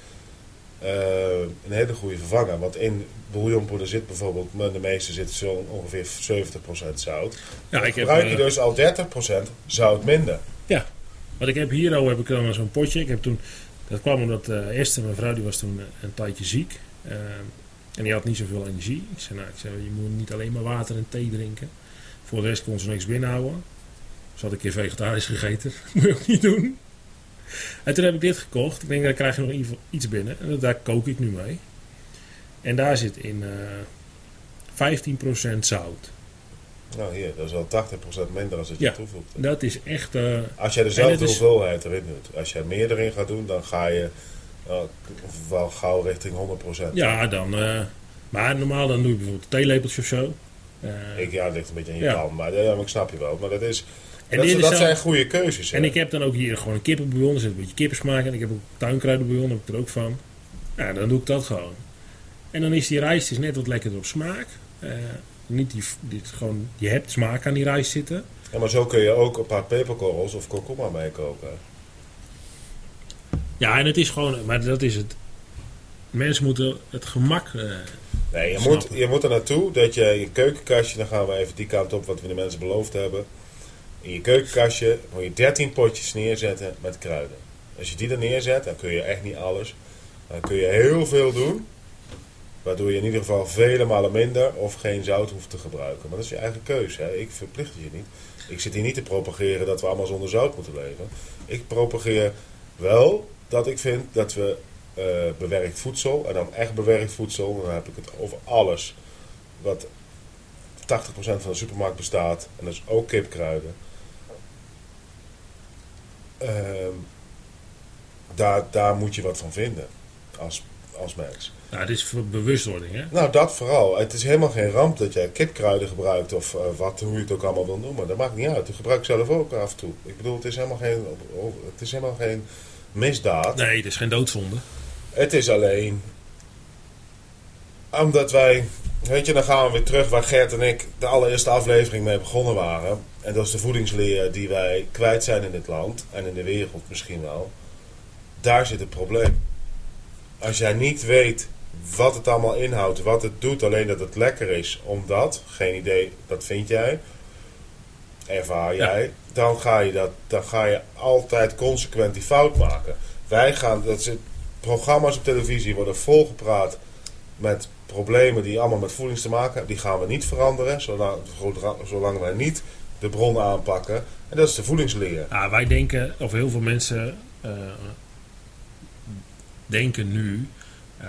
eh, een hele goede vervanger. Want in bouillonpoeder zit bijvoorbeeld, de meeste zit zo ongeveer 70% zout. Ja, Dan ik heb, gebruik je eh, dus al 30% zout minder. Ja, want ik heb hier al heb ik dan zo'n potje. Ik heb toen, dat kwam omdat eh Esther, mijn vrouw, die was toen een tijdje ziek. Eh, en die had niet zoveel energie. Ik zei, nou, ik zei, je moet niet alleen maar water en thee drinken. Voor de rest kon ze niks binnenhouden. Ze had een keer vegetarisch gegeten. moet je ook niet doen. En toen heb ik dit gekocht. Ik denk, daar krijg je nog in iets binnen. En daar kook ik nu mee. En daar zit in eh 15% zout. Nou hier, dat is al 80% minder dan dat je Ja. toevoegt. Dat is echt... eh, Als jij dezelfde het hoeveelheid erin doet. Als jij meer erin gaat doen, dan ga je eh, wel gauw richting 100%. Ja, dan. maar normaal dan doe je bijvoorbeeld een theelepeltje of zo. Ik, ja, het ligt een beetje aan je Ja. maar ja, maar ik snap je wel. Maar dat, is, en dat, dit zijn goede keuzes. hè. en ik heb dan ook hier gewoon een kippenbouillon. Er zit een beetje kippensmaak in. Ik heb ook tuinkruidenbouillon, heb ik er ook van. Ja, dan doe ik dat gewoon. En dan is die rijst is net wat lekkerder op smaak. Eh, niet die, die, gewoon, je hebt smaak aan die rijst zitten. Ja, maar zo kun je ook een paar peperkorrels of kurkuma mee koken. Ja, en het is gewoon, maar dat is het. Mensen moeten het gemak. eh, Nee, je moet, je moet er naartoe dat je je keukenkastje, dan gaan we even die kant op wat we de mensen beloofd hebben. In je keukenkastje moet je 13 potjes neerzetten met kruiden. Als je die er neerzet, dan kun je echt niet alles. Dan kun je heel veel doen. Waardoor je in ieder geval vele malen minder of geen zout hoeft te gebruiken. Maar dat is je eigen keuze. Hè? Ik verplicht je niet. Ik zit hier niet te propageren dat we allemaal zonder zout moeten leven. Ik propageer wel dat ik vind dat we eh, bewerkt voedsel, en dan echt bewerkt voedsel, dan heb ik het over alles wat 80% van de supermarkt bestaat, en dat is ook kipkruiden. Ehm, daar, daar moet je wat van vinden als, als mens. nou, het is voor bewustwording, hè? Nou, dat vooral. Het is helemaal geen ramp dat jij kipkruiden gebruikt of eh, wat, hoe je het ook allemaal wil noemen. Dat maakt niet uit. Ik gebruik zelf ook af en toe. Ik bedoel, het is helemaal geen, het is helemaal geen misdaad. Nee, het is geen doodzonde. Het is alleen omdat wij, weet je, dan gaan we weer terug waar Gert en ik de allereerste aflevering mee begonnen waren. En dat is de voedingsleer die wij kwijt zijn in dit land en in de wereld misschien wel. Daar zit het probleem. Als jij niet weet wat het allemaal inhoudt, wat het doet, alleen dat het lekker is, omdat, geen idee, dat vind jij, ervaar Ja. jij, dan, ga je dat, dan ga je altijd consequent die fout maken. Wij gaan, dat zit, programma's op televisie worden volgepraat met problemen die allemaal met voeding te maken hebben. Die gaan we niet veranderen, zolang, zolang wij niet de bron aanpakken. En dat is de voedingsleer. Ja, wij denken, of heel veel mensen eh, denken nu. eh,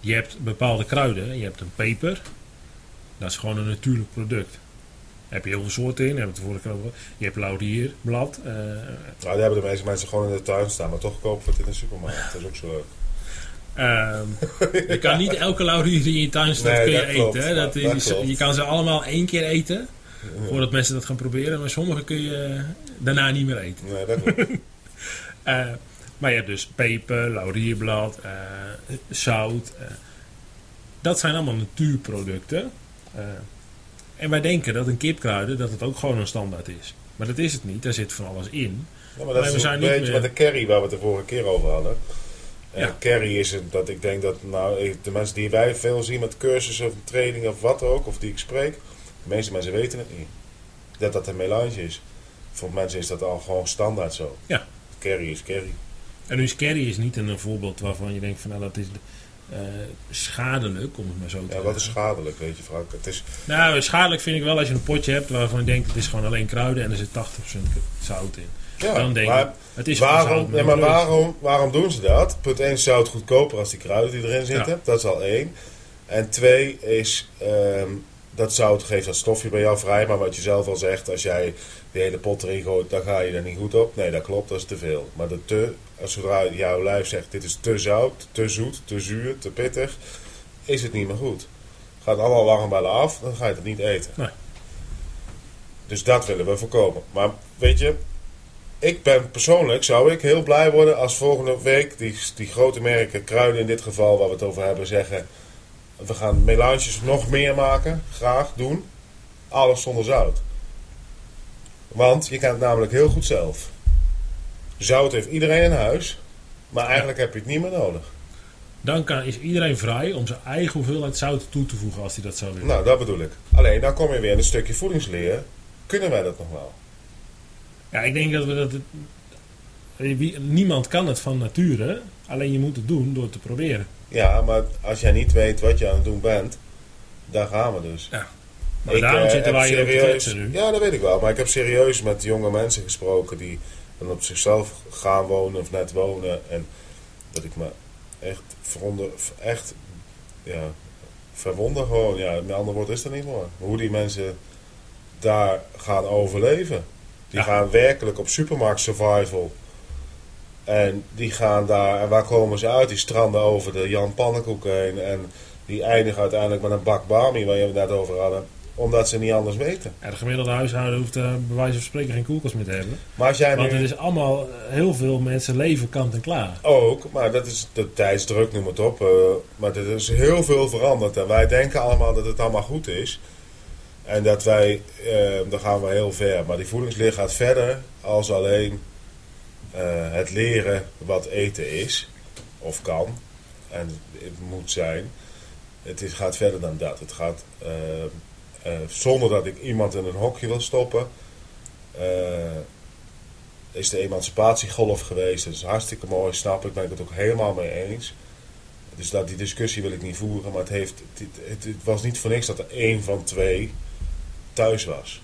je hebt bepaalde kruiden. Je hebt een peper. Dat is gewoon een natuurlijk product. Daar heb je heel veel soorten in. Heb de vorige keer over. Je hebt laurierblad. eh, Nou, die hebben de meeste mensen gewoon in de tuin staan, maar toch kopen we het in de supermarkt. Dat is ook zo leuk. Ehm, je kan niet elke laurier die in je tuin staat Nee, kun je dat klopt. eten. hè. Dat klopt. je kan ze allemaal één keer eten. Voordat mensen dat gaan proberen. Maar sommige kun je daarna niet meer eten. Nee, dat klopt. Eh, maar je hebt dus peper, laurierblad, eh, zout. eh. dat zijn allemaal natuurproducten. En wij denken dat een kipkruiden dat het ook gewoon een standaard is. Maar dat is het niet. Daar zit van alles in. Ja, maar dat we is zijn een niet beetje meer- met de curry waar we het de vorige keer over hadden. Ja. curry is het, dat ik denk dat nou, de mensen die wij veel zien met cursussen of training of wat ook, of die ik spreek, de meeste mensen weten het niet. Dat dat een melange is. Voor mensen is dat al gewoon standaard zo. Ja. Curry is curry. En nu is curry is niet een, voorbeeld waarvan je denkt van nou dat is eh, schadelijk, om het maar zo te Ja, zeggen. wat is schadelijk, weet je Frank? Het is, Nou, schadelijk vind ik wel als je een potje hebt waarvan je denkt het is gewoon alleen kruiden en er zit 80% zout in. Ja, Dan denk maar ik, het is waarom, ja, maar waarom, waarom doen ze dat? Punt 1 zout goedkoper als die kruiden die erin zitten. Ja. Dat is al één. En twee is, ehm, dat zout geeft dat stofje bij jou vrij. Maar wat je zelf al zegt, als jij de hele pot erin gooit, dan ga je er niet goed op. Nee, dat klopt, dat is te veel. Maar de te, als zodra jouw lijf zegt, dit is te zout, te zoet, te zuur, te pittig, is het niet meer goed. Gaat allemaal warmbellen af, dan ga je het niet eten. Nee. Dus dat willen we voorkomen. Maar weet je, ik ben persoonlijk, zou ik heel blij worden als volgende week die, die grote merken, kruiden in dit geval, waar we het over hebben, zeggen: we gaan melanges nog meer maken, graag doen. Alles zonder zout. Want je kan het namelijk heel goed zelf. Zout heeft iedereen in huis, maar eigenlijk heb je het niet meer nodig. Dan kan, is iedereen vrij om zijn eigen hoeveelheid zout toe te voegen als hij dat zou willen. Nou, dat bedoel ik. Alleen dan kom je weer in een stukje voedingsleer. Kunnen wij dat nog wel? Ja, ik denk dat we dat. wie- Niemand kan het van nature, alleen je moet het doen door te proberen. Ja, maar als jij niet weet wat je aan het doen bent, daar gaan we dus. Maar Ik, daarom eh, zitten wij hier serieus- nu. Ja, dat weet ik wel. Maar ik heb serieus met jonge mensen gesproken die dan op zichzelf gaan wonen of net wonen. En dat ik me echt verwonder, echt, ja, verwonder gewoon. Ja, een ander woord is er niet voor. Hoe die mensen daar gaan overleven. Die Ja. gaan werkelijk op supermarkt survival. En die gaan daar, en waar komen ze uit? Die stranden over de Jan Pannenkoek heen. En die eindigen uiteindelijk met een bak bami, waar je het net over hadden. Omdat ze niet anders weten. Ja, de gemiddelde huishouden hoeft eh, bij wijze van spreken geen koelkast meer te hebben. Maar als jij Want nu het is allemaal, eh, heel veel mensen leven kant en klaar. ook, maar dat is de tijdsdruk, noem het op. eh, maar er is heel veel veranderd. En wij denken allemaal dat het allemaal goed is. En dat wij, eh, dan gaan we heel ver. Maar die voedingsleer gaat verder als alleen eh, het leren wat eten is. Of kan. En het moet zijn. Het is, gaat verder dan dat. Het gaat eh, zonder dat ik iemand in een hokje wil stoppen. is de emancipatiegolf geweest. Dat is hartstikke mooi, snap ik. Ben ik het ook helemaal mee eens. Dus dat, die discussie wil ik niet voeren. Maar het, heeft, het, het, het was niet voor niks dat er één van twee thuis was.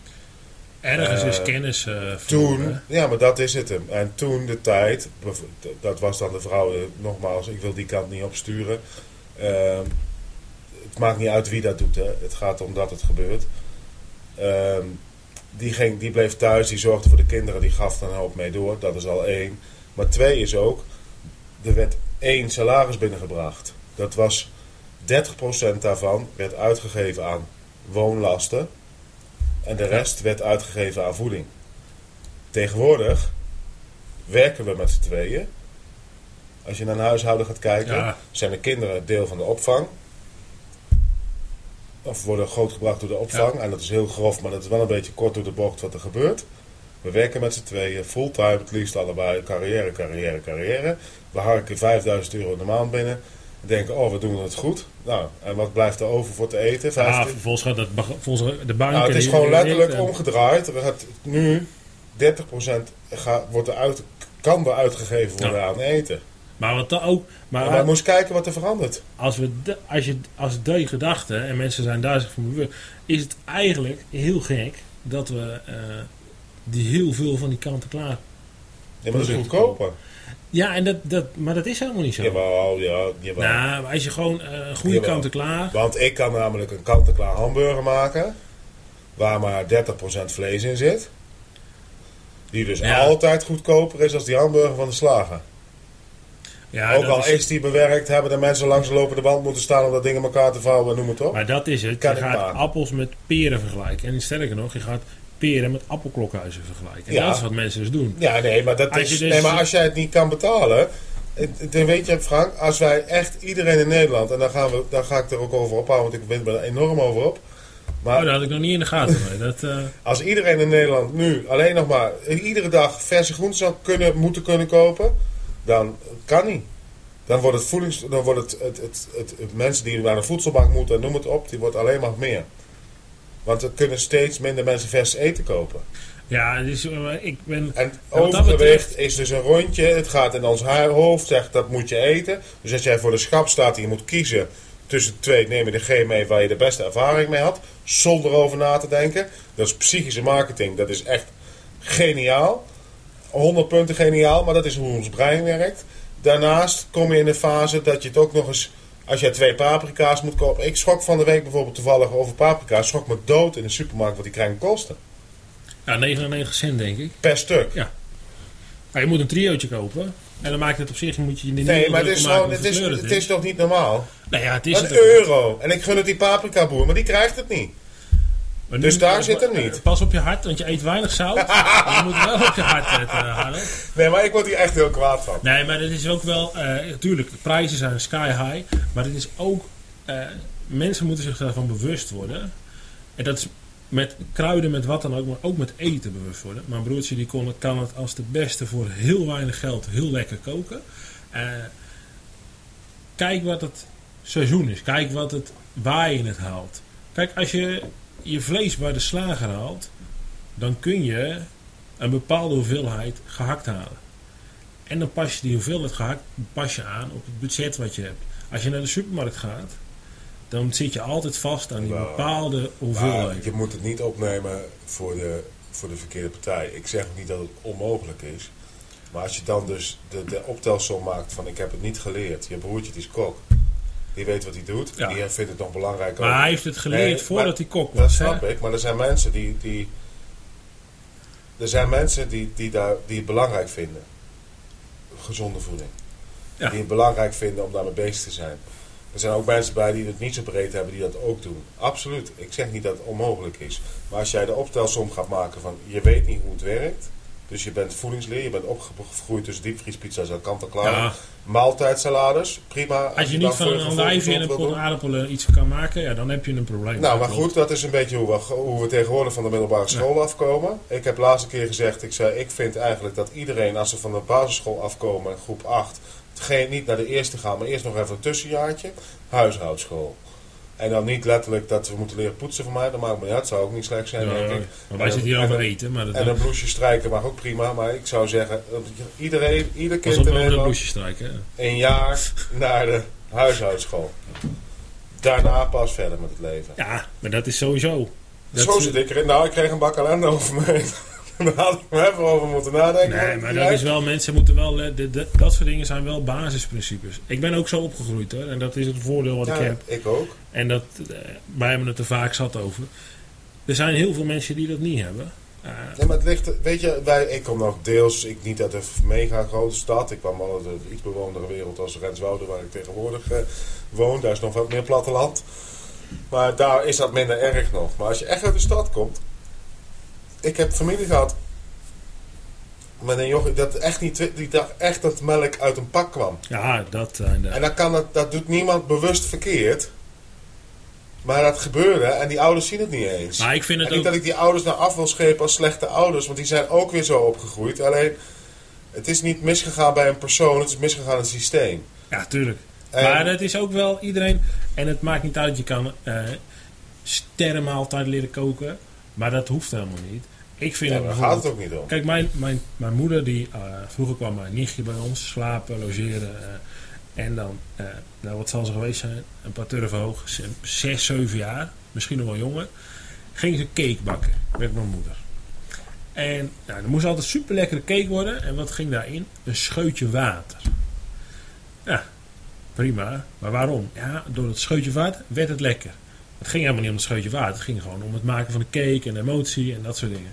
Ergens Eh, is kennis eh Toen, ja, maar dat is het hem. En toen de tijd, dat was dan de vrouw, eh, nogmaals, ik wil die kant niet opsturen. Ehm, het maakt niet uit wie dat doet, hè. het gaat om dat het gebeurt. Ehm, die, ging, die bleef thuis, die zorgde voor de kinderen, die gaf een hoop mee door, dat is al één. Maar twee is ook, er werd één salaris binnengebracht. Dat was 30% daarvan werd uitgegeven aan woonlasten. En de rest werd uitgegeven aan voeding. Tegenwoordig werken we met z'n tweeën. Als je naar een huishouden gaat kijken, Ja. zijn de kinderen deel van de opvang. Of worden grootgebracht door de opvang. En dat is heel grof, maar dat is wel een beetje kort door de bocht wat er gebeurt. We werken met z'n tweeën, fulltime, het liefst allebei. Carrière, carrière, carrière. We harken 5000 euro in de maand binnen. Denken, oh, we doen het goed. Nou, en wat blijft er over voor te eten? Ja, 15? vervolgens gaat dat, volgens de banken... Nou, het is gewoon letterlijk omgedraaid. Er gaat nu 30% gaat, wordt er uit, kan er uitgegeven worden aan eten. Maar wat dan ook... Maar, Maar moest kijken wat er verandert. als, we de- als, je, als die gedachte, en mensen zijn daar zich van bewust, is het eigenlijk heel gek dat we eh, die heel veel van die kanten-klaar. Ja, maar dat is goedkoper. Ja, en dat, dat, maar dat is helemaal niet zo. Jawel, ja, jawel. Nou, als je gewoon eh, een goede Jawel. kant-en-klaar. Want ik kan namelijk een kant-en-klaar hamburger maken. Waar maar 30% vlees in zit. Die dus Ja. altijd goedkoper is als die hamburger van de slager. Ja, Ook al is, is die bewerkt, hebben de mensen langs de lopende band moeten staan om dat ding in elkaar te vouwen en noem het op. Maar dat is het. Kan je gaat maken. appels met peren vergelijken. En sterker nog, je gaat peren met appelklokhuizen vergelijken. En Ja. dat is wat mensen dus doen. Ja, nee, maar, dat Als is, dus- nee, maar als jij het niet kan betalen. Dan weet je, Frank, als wij echt iedereen in Nederland, en daar, gaan we, daar ga ik er ook over ophouden, want ik win er enorm over op. Maar Oh, dat had ik nog niet in de gaten. Dat, eh, als iedereen in Nederland nu alleen nog maar iedere dag verse groenten zou kunnen, moeten kunnen kopen, dan kan niet. Dan wordt het voedings, dan wordt het, het, het, het, het mensen die naar de voedselbank moeten, noem het op, die wordt alleen maar meer. Want er kunnen steeds minder mensen vers eten kopen. ja, eh, ik ben... En overgewicht betreft- is dus een rondje. Het gaat in ons haar- hoofd, zegt dat moet je eten. Dus als jij voor de schap staat en je moet kiezen tussen twee, neem je degene mee waar je de beste ervaring mee had. Zonder over na te denken. Dat is psychische marketing. Dat is echt geniaal. 100 punten geniaal, maar dat is hoe ons brein werkt. Daarnaast kom je in de fase dat je het ook nog eens... Als jij twee paprika's moet kopen. Ik schrok van de week bijvoorbeeld toevallig over paprika's. Schrok me dood in de supermarkt wat die krijgen kosten. Ja, 99 cent denk ik. Per stuk. Maar je moet een triootje kopen. En dan maakt het op zich, moet je er niet Nee, maar het is, gewoon, het, is, het is toch niet normaal? Nou ja, het is Een euro. En ik gun het die paprika boer, maar die krijgt het niet. Maar Dus daar eh, zit hem eh, niet. Pas op je hart, want je eet weinig zout. je moet wel op je hart letten, Harald. Nee, maar ik word hier echt heel kwaad van. Nee, maar het is ook wel... eh natuurlijk, prijzen zijn sky high. Maar het is ook... eh, mensen moeten zich daarvan bewust worden. En dat is met kruiden, met wat dan ook, maar ook met eten bewust worden. Mijn broertje die kon, kan het als de beste voor heel weinig geld heel lekker koken. Eh, kijk wat het seizoen is. Kijk wat het, waar je het haalt. Kijk, als je je vlees bij de slager haalt, dan kun je een bepaalde hoeveelheid gehakt halen. En dan pas je die hoeveelheid gehakt pas je aan op het budget wat je hebt. Als je naar de supermarkt gaat, dan zit je altijd vast aan die bepaalde Maar hoeveelheid. je moet het niet opnemen voor de, voor de verkeerde partij. Ik zeg ook niet dat het onmogelijk is. Maar als je dan dus de, de optelsom maakt van ik heb het niet geleerd. Je broertje is kok. Die weet wat hij doet. Ja. Die vindt het nog belangrijk Maar ook. hij heeft het geleerd Nee, voordat maar hij kok Dat was. hè? snap ik. Maar er zijn mensen die... die er zijn mensen die, die, daar, die het belangrijk vinden. Gezonde voeding. Ja. Die het belangrijk vinden om daarmee bezig te zijn. Er zijn ook mensen bij die het niet zo breed hebben die dat ook doen. Absoluut. Ik zeg niet dat het onmogelijk is. Maar als jij de optelsom gaat maken van je weet niet hoe het werkt. Dus je bent voedingsleer, je bent opgegroeid tussen diepvriespizza's en kant-en-klaar. Ja, maaltijdsalades, prima. als je niet van een olijfje en een pot aardappelen iets kan maken, ja, dan heb je een probleem. Nou, maar goed, dat is een beetje hoe we, hoe we tegenwoordig van de middelbare school afkomen. Ik heb laatste keer gezegd, ik zei, ik vind eigenlijk dat iedereen als ze van de basisschool afkomen, groep 8, geen, niet naar de eerste gaan, maar eerst nog even een tussenjaartje, huishoudschool. En dan niet letterlijk dat we moeten leren poetsen voor mij, dat maakt me niet uit, zou ook niet slecht zijn, Ja, denk ik. maar wij En zitten hier over eten, maar dat En een bloesje strijken mag ook prima, maar ik zou zeggen, iedereen, ieder kind in Nederland bloesje strijken. een jaar naar de huishoudschool. Daarna pas verder met het leven. Ja, maar dat is sowieso. Dat Zo zit ik erin. Nou, ik kreeg een bak ellende over me heen. Daar had ik me even over moeten nadenken. Nee, maar dat is wel, mensen moeten wel, eh, de- de- dat soort dingen zijn wel basisprincipes. Ik ben ook zo opgegroeid hoor, en dat is het voordeel wat Ja, ik heb. ik ook. En dat, eh, wij hebben het er vaak zat over. Er zijn heel veel mensen die dat niet hebben. Eh, Ja, maar het ligt, weet je, wij, ik kom nog deels, ik niet uit een mega grote stad. Ik kwam wel uit een iets bewondere wereld als Renswoude, waar ik tegenwoordig woon. Daar is nog wat meer platteland. Maar daar is dat minder erg nog. Maar als je echt uit de stad komt. Ik heb familie gehad. Met een jochie dat echt niet, die dacht echt dat melk uit een pak kwam. ja, dat de... En dan kan dat, dat doet niemand bewust verkeerd. Maar dat gebeurde en die ouders zien het niet eens. Maar ik vind En het niet ook... dat ik die ouders naar af wil schepen als slechte ouders, want die zijn ook weer zo opgegroeid. Alleen, het is niet misgegaan bij een persoon, het is misgegaan in het systeem. Ja, tuurlijk. En- Maar het is ook wel iedereen... En het maakt niet uit, je kan eh sterrenmaaltijd leren koken. Maar dat hoeft helemaal niet. Ik vind ja, het daar gaat het ook niet om. Kijk, mijn, mijn, mijn moeder, die, eh, vroeger kwam mijn nichtje bij ons slapen, logeren. eh, en dan, eh, nou wat zal ze geweest zijn, een paar turven hoog, zes, zeven jaar, misschien nog wel jonger. Ging ze cake bakken met mijn moeder. En nou, er moest altijd super lekkere cake worden. En wat ging daarin? Een scheutje water. Ja, prima. Maar waarom? Ja, door het scheutje water werd het lekker. Het ging helemaal niet om het scheutje water. Het ging gewoon om het maken van de cake en emotie en dat soort dingen.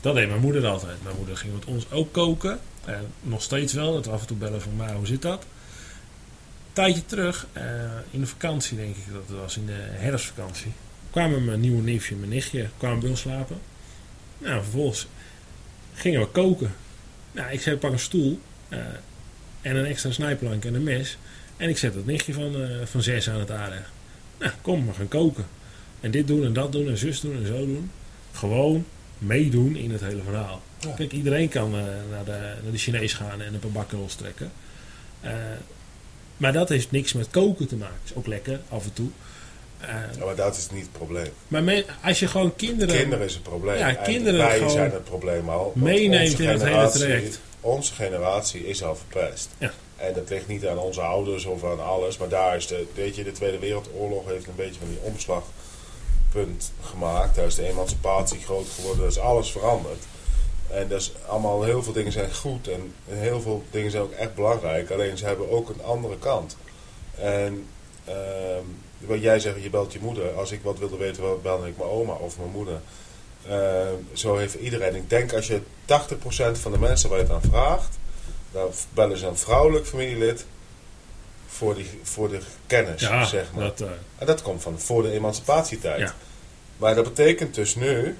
Dat deed mijn moeder altijd. Mijn moeder ging met ons ook koken. En nog steeds wel. Dat we af en toe bellen van, maar hoe zit dat? Een tijdje terug, eh, in de vakantie denk ik dat het was, in de herfstvakantie, kwamen mijn nieuwe neefje en mijn nichtje kwamen bij ons slapen. Nou, vervolgens gingen we koken. Nou, ik zei, pak een stoel eh, en een extra snijplank en een mes. En ik zet dat nichtje van, eh, van zes aan het aardig. Nou, kom, we gaan koken. En dit doen en dat doen en zus doen en zo doen. Gewoon meedoen in het hele verhaal. Ja. Kijk, iedereen kan eh, naar, de, naar de Chinees gaan en een paar bakkenrols trekken. Eh, maar dat heeft niks met koken te maken. Is ook lekker, af en toe. Ja, maar dat is niet het probleem. maar men- als je gewoon kinderen... Kinderen is het probleem. Ja, En kinderen wij zijn het probleem al. meeneemt in het hele traject. Onze generatie is al verpest. Ja. En dat ligt niet aan onze ouders of aan alles. Maar daar is de, weet je, de Tweede Wereldoorlog heeft een beetje van die omslagpunt gemaakt. Daar is de emancipatie groot geworden. Daar is alles veranderd. En dat is allemaal, heel veel dingen zijn goed en heel veel dingen zijn ook echt belangrijk. Alleen ze hebben ook een andere kant. En ehm, wat jij zegt, je belt je moeder. Als ik wat wilde weten, belde ik mijn oma of mijn moeder. Ehm, zo heeft iedereen. Ik denk als je 80% van de mensen waar je het aan vraagt, dan bellen ze een vrouwelijk familielid voor, die, voor de kennis, ja, zeg maar. dat, eh, En dat komt van voor de emancipatietijd. Ja. Maar dat betekent dus nu,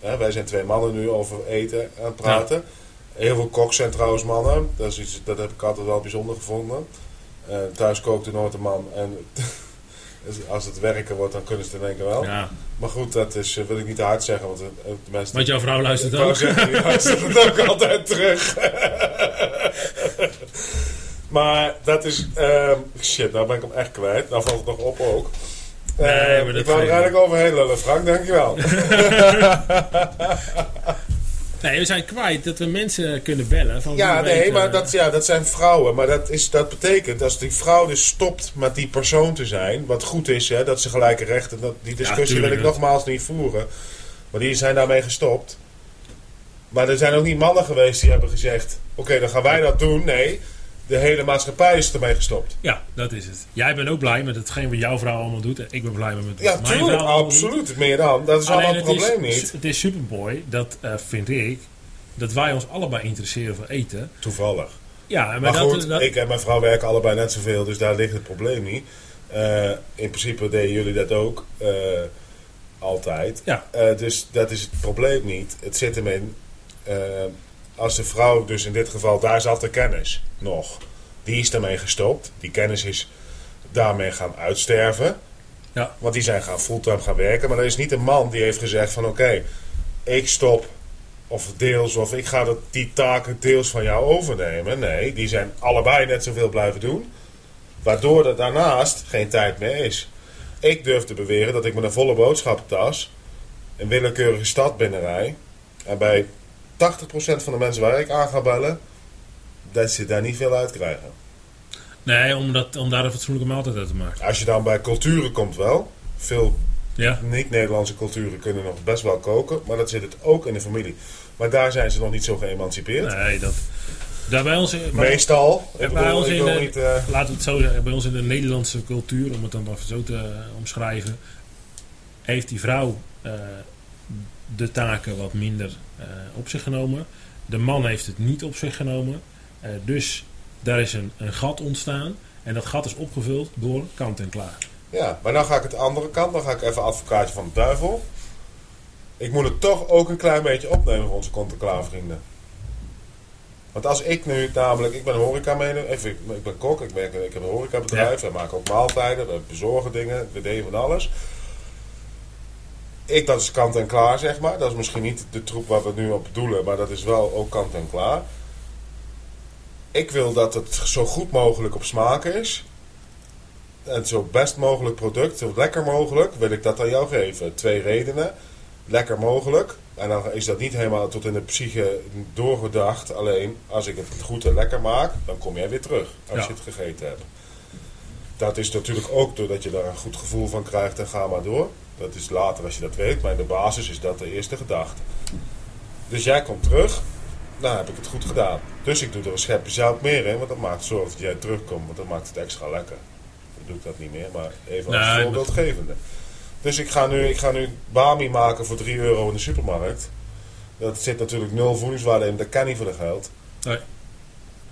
hè, wij zijn twee mannen nu over eten aan het praten. Heel veel koks zijn trouwens mannen. Dat, is iets, dat heb ik altijd wel bijzonder gevonden. Eh, thuis kookte nooit een man. En Als het werken wordt, dan kunnen ze het in één keer wel. Ja. Maar goed, dat is, eh, wil ik niet te hard zeggen, want eh, de mensen... Want jouw vrouw luistert ook. zeggen, die luistert het ook altijd terug. maar dat is... ehm, shit, nou ben ik hem echt kwijt. Nou valt het nog op ook. Nee, Ehm, maar dat ik wou er eigenlijk overheen lullen, Frank. Dankjewel. Nee, we zijn kwijt dat we mensen kunnen bellen. Van Ja, nee, maar dat, ja, dat zijn vrouwen. Maar dat, is, dat betekent, als die vrouw dus stopt met die persoon te zijn... wat goed is, hè, dat ze gelijke rechten... Dat, die discussie wil ik nogmaals niet voeren. Maar die zijn daarmee gestopt. Maar er zijn ook niet mannen geweest die hebben gezegd... oké, dan gaan wij dat doen. Nee, de hele maatschappij is ermee gestopt. Ja, dat is het. Jij bent ook blij met hetgeen wat jouw vrouw allemaal doet. En ik ben blij met wat Ja, mijn tuurlijk, vrouw doet. absoluut. Meer dan. Dat is allemaal het probleem is, niet. Het is supermooi, dat eh, vind ik, dat wij ons allebei interesseren voor eten. Toevallig. Ja, maar, Maar, dat, goed, dat- ik en mijn vrouw werken allebei net zoveel, dus daar ligt het probleem niet. Eh, in principe deden jullie dat ook eh, altijd. Ja. Dus dat is het probleem niet. Het zit hem in, als de vrouw dus in dit geval, daar zat de kennis nog. Die is daarmee gestopt. Die kennis is daarmee gaan uitsterven. Ja. Want die zijn gaan fulltime gaan werken. Maar er is niet een man die heeft gezegd van oké, ik stop of deels, of ik ga dat, die taken deels van jou overnemen. Nee, die zijn allebei net zoveel blijven doen. Waardoor er daarnaast geen tijd meer is. Ik durf te beweren dat ik met een volle boodschappentas een willekeurige stad binnenrij. En bij 80% van de mensen waar ik aan ga bellen, dat ze daar niet veel uit krijgen. nee, om, dat, om daar een fatsoenlijke maaltijd uit te maken. Als je dan bij culturen komt wel. Veel Ja, niet-Nederlandse culturen kunnen nog best wel koken. Maar dat zit het ook in de familie. Maar daar zijn ze nog niet zo geëmancipeerd. nee, dat... Daar bij ons, bij- Meestal. Ik bij bedoel, ons ik in de- niet... eh, laten we het zo zeggen, bij ons in de Nederlandse cultuur, om het dan even zo te eh, omschrijven, heeft die vrouw eh, de taken wat minder eh, op zich genomen. De man heeft het niet op zich genomen. Eh, dus daar is een, een gat ontstaan. En dat gat is opgevuld door kant en klaar. Ja, maar dan ga ik het de andere kant. Dan ga ik even advocaatje van de duivel. Ik moet het toch ook een klein beetje opnemen voor onze kant-en-klaar vrienden. Want als ik nu namelijk, ik ben een horeca even, ik, ik ben kok, ik, werk, ik heb een horecabedrijf, we maken ook maaltijden, we bezorgen dingen, we deden van alles. Ik, dat is kant en klaar, zeg maar. Dat is misschien niet de troep waar we nu op doelen, maar dat is wel ook kant en klaar. Ik wil dat het zo goed mogelijk op smaak is. En zo best mogelijk product, zo lekker mogelijk, wil ik dat aan jou geven. Twee redenen. Lekker mogelijk. En dan is dat niet helemaal tot in de psyche doorgedacht. Alleen als ik het goed en lekker maak, dan kom jij weer terug als Ja. je het gegeten hebt. Dat is natuurlijk ook doordat je daar een goed gevoel van krijgt en ga maar door. Dat is later als je dat weet, maar in de basis is dat de eerste gedachte. Dus jij komt terug, nou heb ik het goed gedaan. Dus ik doe er een schepje zout meer in, want dat maakt zorg dat jij terugkomt, want dat maakt het extra lekker. Dan doe ik dat niet meer, maar even als Nee, voorbeeldgevende. Dus ik ga, nu, ik ga nu Bami maken voor 3 euro in de supermarkt. Dat zit natuurlijk nul voedingswaarde in, dat kan niet voor de geld. Nee.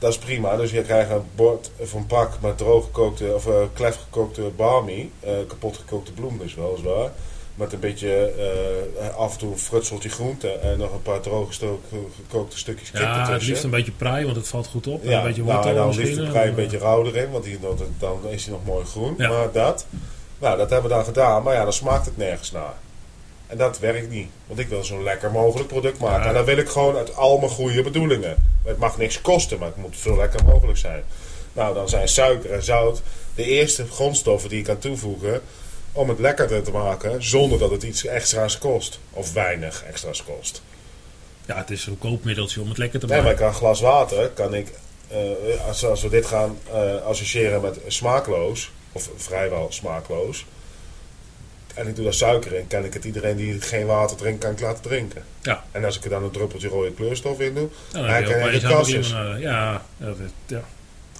Dat is prima, dus je krijgt een bord of een pak met drooggekookte of uh, klef gekookte Bami. eh kapot gekookte bloem dus weliswaar. Met een beetje eh, af en toe een frutseltje groente en nog een paar droog gekookte stukjes kip Ja, het ertussen. liefst een beetje prei, want het valt goed op. En Ja, een beetje nou, en dan misschien, liefst de prei een beetje rauw erin, want die, dan, dan is hij nog mooi groen. Ja. Maar dat, nou, dat hebben we dan gedaan, maar ja, dan smaakt het nergens naar. En dat werkt niet, want ik wil zo'n lekker mogelijk product maken. Ja. En dan wil ik gewoon uit al mijn goede bedoelingen. Het mag niks kosten, maar het moet zo lekker mogelijk zijn. Nou, dan zijn suiker en zout de eerste grondstoffen die je kan toevoegen om het lekkerder te maken, zonder dat het iets extra's kost. Of weinig extra's kost. Ja, het is een koopmiddeltje om het lekker te Nee, maken. maar ik kan glas water, kan ik, als, als we dit gaan eh, associëren met smaakloos, of vrijwel smaakloos, en ik doe daar suiker in, kan ik het iedereen die geen water drinkt, kan ik laten drinken. Ja. En als ik er dan een druppeltje rode kleurstof in doe, Nou, dan kan je prima, eh, Ja, dat ja.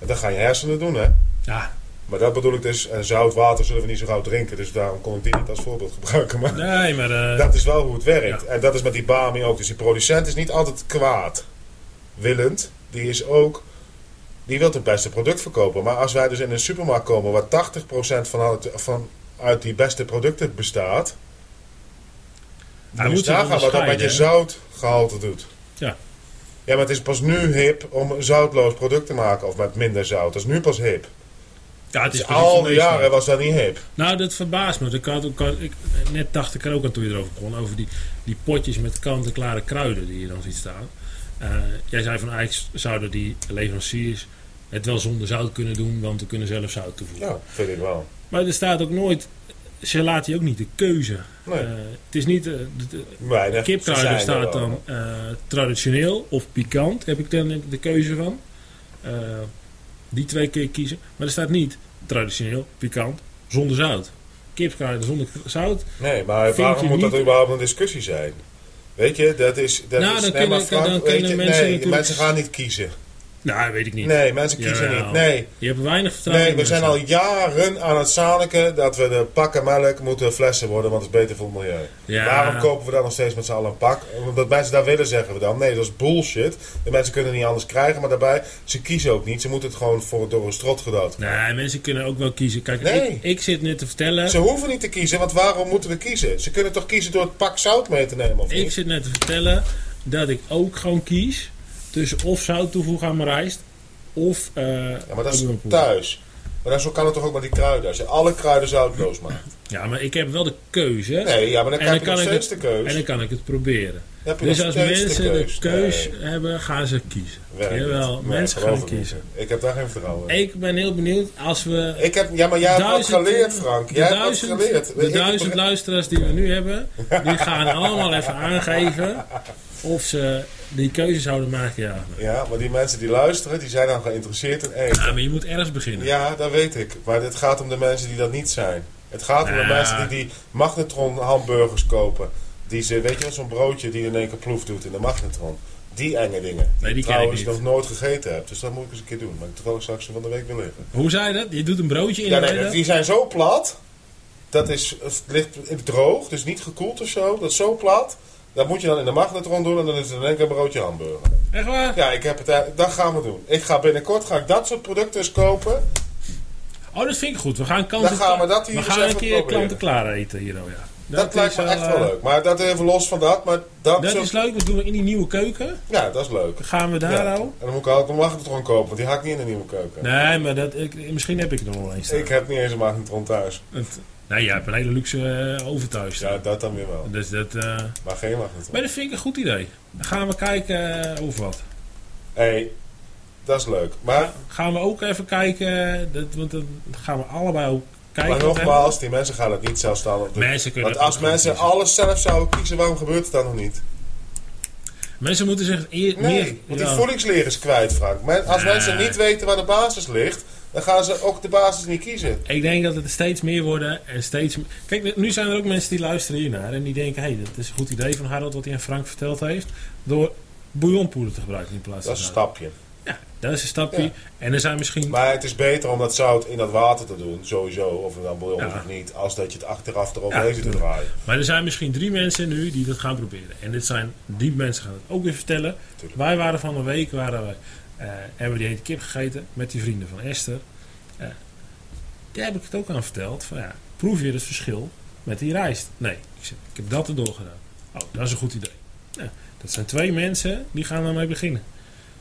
dan gaan je hersenen doen, hè. ja, Maar dat bedoel ik dus, en zout water zullen we niet zo gauw drinken, dus daarom kon ik die niet als voorbeeld gebruiken. Maar nee, maar... eh, dat is wel hoe het werkt. Ja. En dat is met die Bami ook. Dus die producent is niet altijd kwaad. Willend. Die is ook... Die wil het beste product verkopen. Maar als wij dus in een supermarkt komen waar 80% van, uit, van uit die beste producten bestaat... Hij moet je zich nagaan wat dat met je zoutgehalte doet. Ja. Ja, maar het is pas nu hip om een zoutloos product te maken. Of met minder zout. Dat is nu pas hip. Ja, het is Dus al die jaren was dat niet hip. Nou, dat verbaast me. Ik had, ik had- ik, net dacht ik er ook aan toen je erover begon. Over die, die potjes met kant-en-klare kruiden die je dan ziet staan. Eh, jij zei van eigenlijk zouden die leveranciers het wel zonder zout kunnen doen, want we kunnen zelf zout toevoegen. Ja, vind ik wel. Maar er staat ook nooit, ze laten je ook niet de keuze. Nee. Eh, het is niet, eh, de, de staat dan eh, traditioneel of pikant, heb ik dan de keuze van. Die twee je kiezen. Maar er staat niet traditioneel, pikant, zonder zout. Kipkruiden zonder zout. Nee, maar waarom moet dat überhaupt een discussie zijn? Weet je, dat is... Dat Nou, is dan nee, kunnen- maar dan mensen nee, natuurlijk- mensen gaan niet kiezen. Nou, weet ik niet. Nee, mensen kiezen Jawel. niet. Nee, Je hebt weinig vertrouwen nee, we zijn al jaren aan het zaniken dat we de pakken melk moeten flessen worden, want het is beter voor het milieu. Ja. Waarom kopen we dan nog steeds met z'n allen een pak? Omdat mensen daar willen, zeggen we dan. Nee, dat is bullshit. De mensen kunnen het niet anders krijgen, maar daarbij, ze kiezen ook niet. Ze moeten het gewoon voor, door een strot gedood. Nee, mensen kunnen ook wel kiezen. Kijk, Nee. ik, ik zit net te vertellen. Ze hoeven niet te kiezen, want waarom moeten we kiezen? Ze kunnen toch kiezen door het pak zout mee te nemen, of Ik niet? zit net te vertellen dat ik ook gewoon kies tussen of zout toevoegen aan mijn rijst of. eh Ja, maar dat is thuis. Maar zo kan het toch ook met die kruiden. Als je alle kruiden zoutloos maakt. Ja, maar ik heb wel de keuze. Nee, ja, maar dan krijg je nog de keus. En dan kan ik het proberen. Dus als mensen de keus, Nee, hebben, gaan ze kiezen. Jawel. Nee, mensen gaan niet. kiezen. Ik heb daar geen vertrouwen in. Ik ben heel benieuwd als we. Ik heb, ja, maar jij hebt wat geleerd, Frank. Jij hebt wat geleerd. de duizend luisteraars die we nu hebben, die gaan allemaal even aangeven of ze die keuze zouden maken. Ja. Ja, maar die mensen die luisteren, die zijn dan geïnteresseerd in eten. Ja, maar je moet ergens beginnen. Ja, dat weet ik. Maar het gaat om de mensen die dat niet zijn. Het gaat om de Ja. mensen die die magnetron hamburgers kopen. Die ze, weet je zo'n broodje die in één keer ploef doet in de magnetron. Die enge dingen. Die, Nee, die trouwens ik nog nooit gegeten heb. Dus dat moet ik eens een keer doen. Maar ik toevallig straks van de week wil liggen. Hoe zei je dat? Je doet een broodje in Ja, de nee, die zijn zo plat. Dat is, het ligt droog, dus niet gekoeld of zo. Dat is zo plat. Dat moet je dan in de magnetron doen en dan is het in één keer een broodje hamburger. Echt waar? Ja, ik heb het, eh, dat gaan we doen. Ik ga binnenkort ga ik dat soort producten eens kopen. Oh, dat vind ik goed. We gaan kant Dan gaan we dat hier we gaan een keer proberen. klanten klaar eten hier. Oh, ja. Dat, lijkt me echt eh, wel leuk. Maar dat even los van dat. Maar dat, Dat is leuk. Dat doen we in die nieuwe keuken. Ja, dat is leuk. Dan gaan we daar Ja. al. En dan moet ik ook een magnetron kopen, want die ga ik niet in de nieuwe keuken. Nee, maar dat, ik, misschien heb ik er nog wel eens. Ik heb niet eens een magnetron thuis. Het- nee, jij hebt een hele luxe uh, oven thuis. staan. Ja, dat dan weer wel. Dus dat, eh, Maar geen magnetron. maar dat vind ik een goed idee. Dan gaan we kijken uh, over wat. Hé, hey, dat is leuk. Maar, Gaan we ook even kijken. Dat, want dan gaan we allebei ook kijken. maar nogmaals, die mensen gaan het niet zelfstandig doen. Mensen kunnen Want als mensen kiezen. alles zelf zouden kiezen, waarom gebeurt het dan nog niet? Mensen moeten zich eer, Nee, meer... want ja. die voedingsleer is kwijt, Frank. Als Nee. mensen niet weten waar de basis ligt, dan gaan ze ook de basis niet kiezen. Ik denk dat het steeds meer worden en steeds. Kijk, nu zijn er ook mensen die luisteren hiernaar en die denken... hé, hey, dat is een goed idee van Harold wat hij aan Frank verteld heeft... door bouillonpoeder te gebruiken in plaats Dat van is een stapje. Ja, dat is een stapje. Ja. En er zijn misschien... Maar het is beter om dat zout in dat water te doen, sowieso, of het dan bouillon Ja. of niet, als dat je het achteraf eroverheen Ja, zit te draaien. Maar er zijn misschien drie mensen nu die dat gaan proberen. En dit zijn, die mensen gaan het ook weer vertellen. Tuurlijk. Wij waren van een week, waren we, eh, hebben we die hete kip gegeten met die vrienden van Esther. Eh daar heb ik het ook aan verteld. Van, ja, proef je het verschil met die rijst? Nee, ik, zeg, ik heb dat erdoor gedaan. Oh, dat is een goed idee. Ja, dat zijn twee mensen die gaan daarmee beginnen.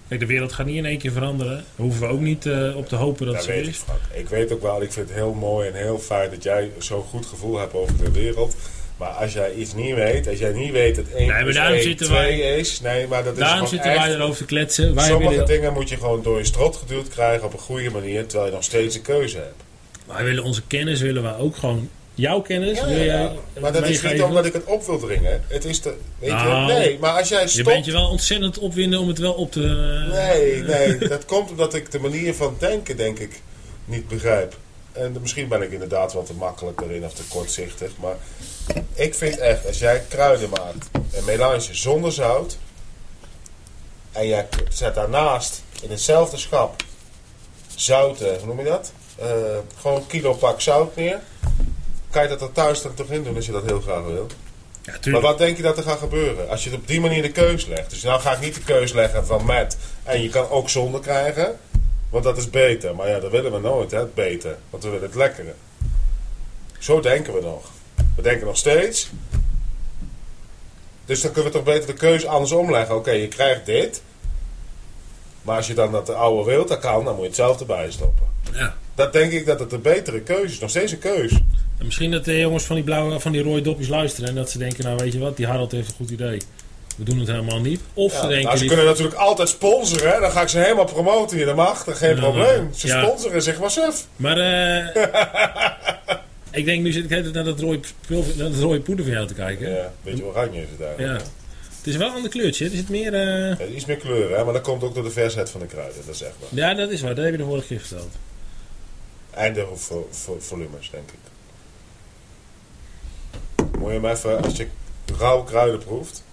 Kijk, de wereld gaat niet in één keer veranderen. Daar hoeven we ook niet eh, op te hopen dat weet ik, is. Frank. Ik weet ook wel, ik vind het heel mooi en heel fijn dat jij zo'n goed gevoel hebt over de wereld. Maar als jij iets niet weet, als jij niet weet dat 1 maar plus daarom 1 zitten 2 wij- is, nee, maar dat is Daarom zitten echt, wij erover te kletsen. Wij sommige willen, dingen moet je gewoon door je strot geduwd krijgen op een goede manier, terwijl je nog steeds een keuze hebt. wij willen onze kennis willen wij ook gewoon... Jouw kennis Ja, wil ja. Maar dat is niet omdat ik het op wil dringen. Het is de, weet Nou, je, nee, maar als jij Je stopt... bent je wel ontzettend opwinden om het wel op te... Nee, nee, dat komt omdat ik de manier van denken, denk ik, niet begrijp. En misschien ben ik inderdaad wat te makkelijk erin of te kortzichtig. Maar ik vind echt, als jij kruiden maakt, een melange zonder zout. En jij zet daarnaast in hetzelfde schap zouten, hoe noem je dat? Eh, gewoon een kilo pak zout neer. Kan je dat er thuis dan toch in doen als je dat heel graag wil? Ja, Maar wat denk je dat er gaat gebeuren? Als je het op die manier de keus legt. Dus nou ga ik niet de keus leggen van met. En je kan ook zonder krijgen. Want dat is beter. Maar ja, dat willen we nooit, hè, het beter. Want we willen het lekkere. Zo denken we nog. We denken nog steeds. Dus dan kunnen we toch beter de keuze andersom leggen. Oké, je krijgt dit. Maar als je dan dat de oude wilt, dat kan, dan moet je het zelf erbij stoppen. Ja. Dat denk ik dat het een betere keuze is. Nog steeds een keuze. En misschien dat de jongens van die, blauwe, van die rode dopjes luisteren en dat ze denken, nou weet je wat, die Harold heeft een goed idee. We doen het helemaal niet. Of Ja, ze denken, nou, ze kunnen natuurlijk altijd sponsoren. Hè? Dan ga ik ze helemaal promoten hier. Dat mag, dat geen Ja, probleem. Ze ja. sponsoren, zeg maar suf. maar eh, ik denk nu zit ik naar dat rode, spul- naar dat rode poeder van jou te kijken. Ja, een beetje oranje is het eigenlijk. Ja. Het is wel een ander kleurtje. Er zit meer... Ja, iets meer kleuren, hè? maar dat komt ook door de versheid van de kruiden. Dat is echt waar. Ja, dat is waar. Dat heb je de vorige keer verteld. Vo- volumes, denk ik. Moet je hem even, als je rauwe kruiden proeft,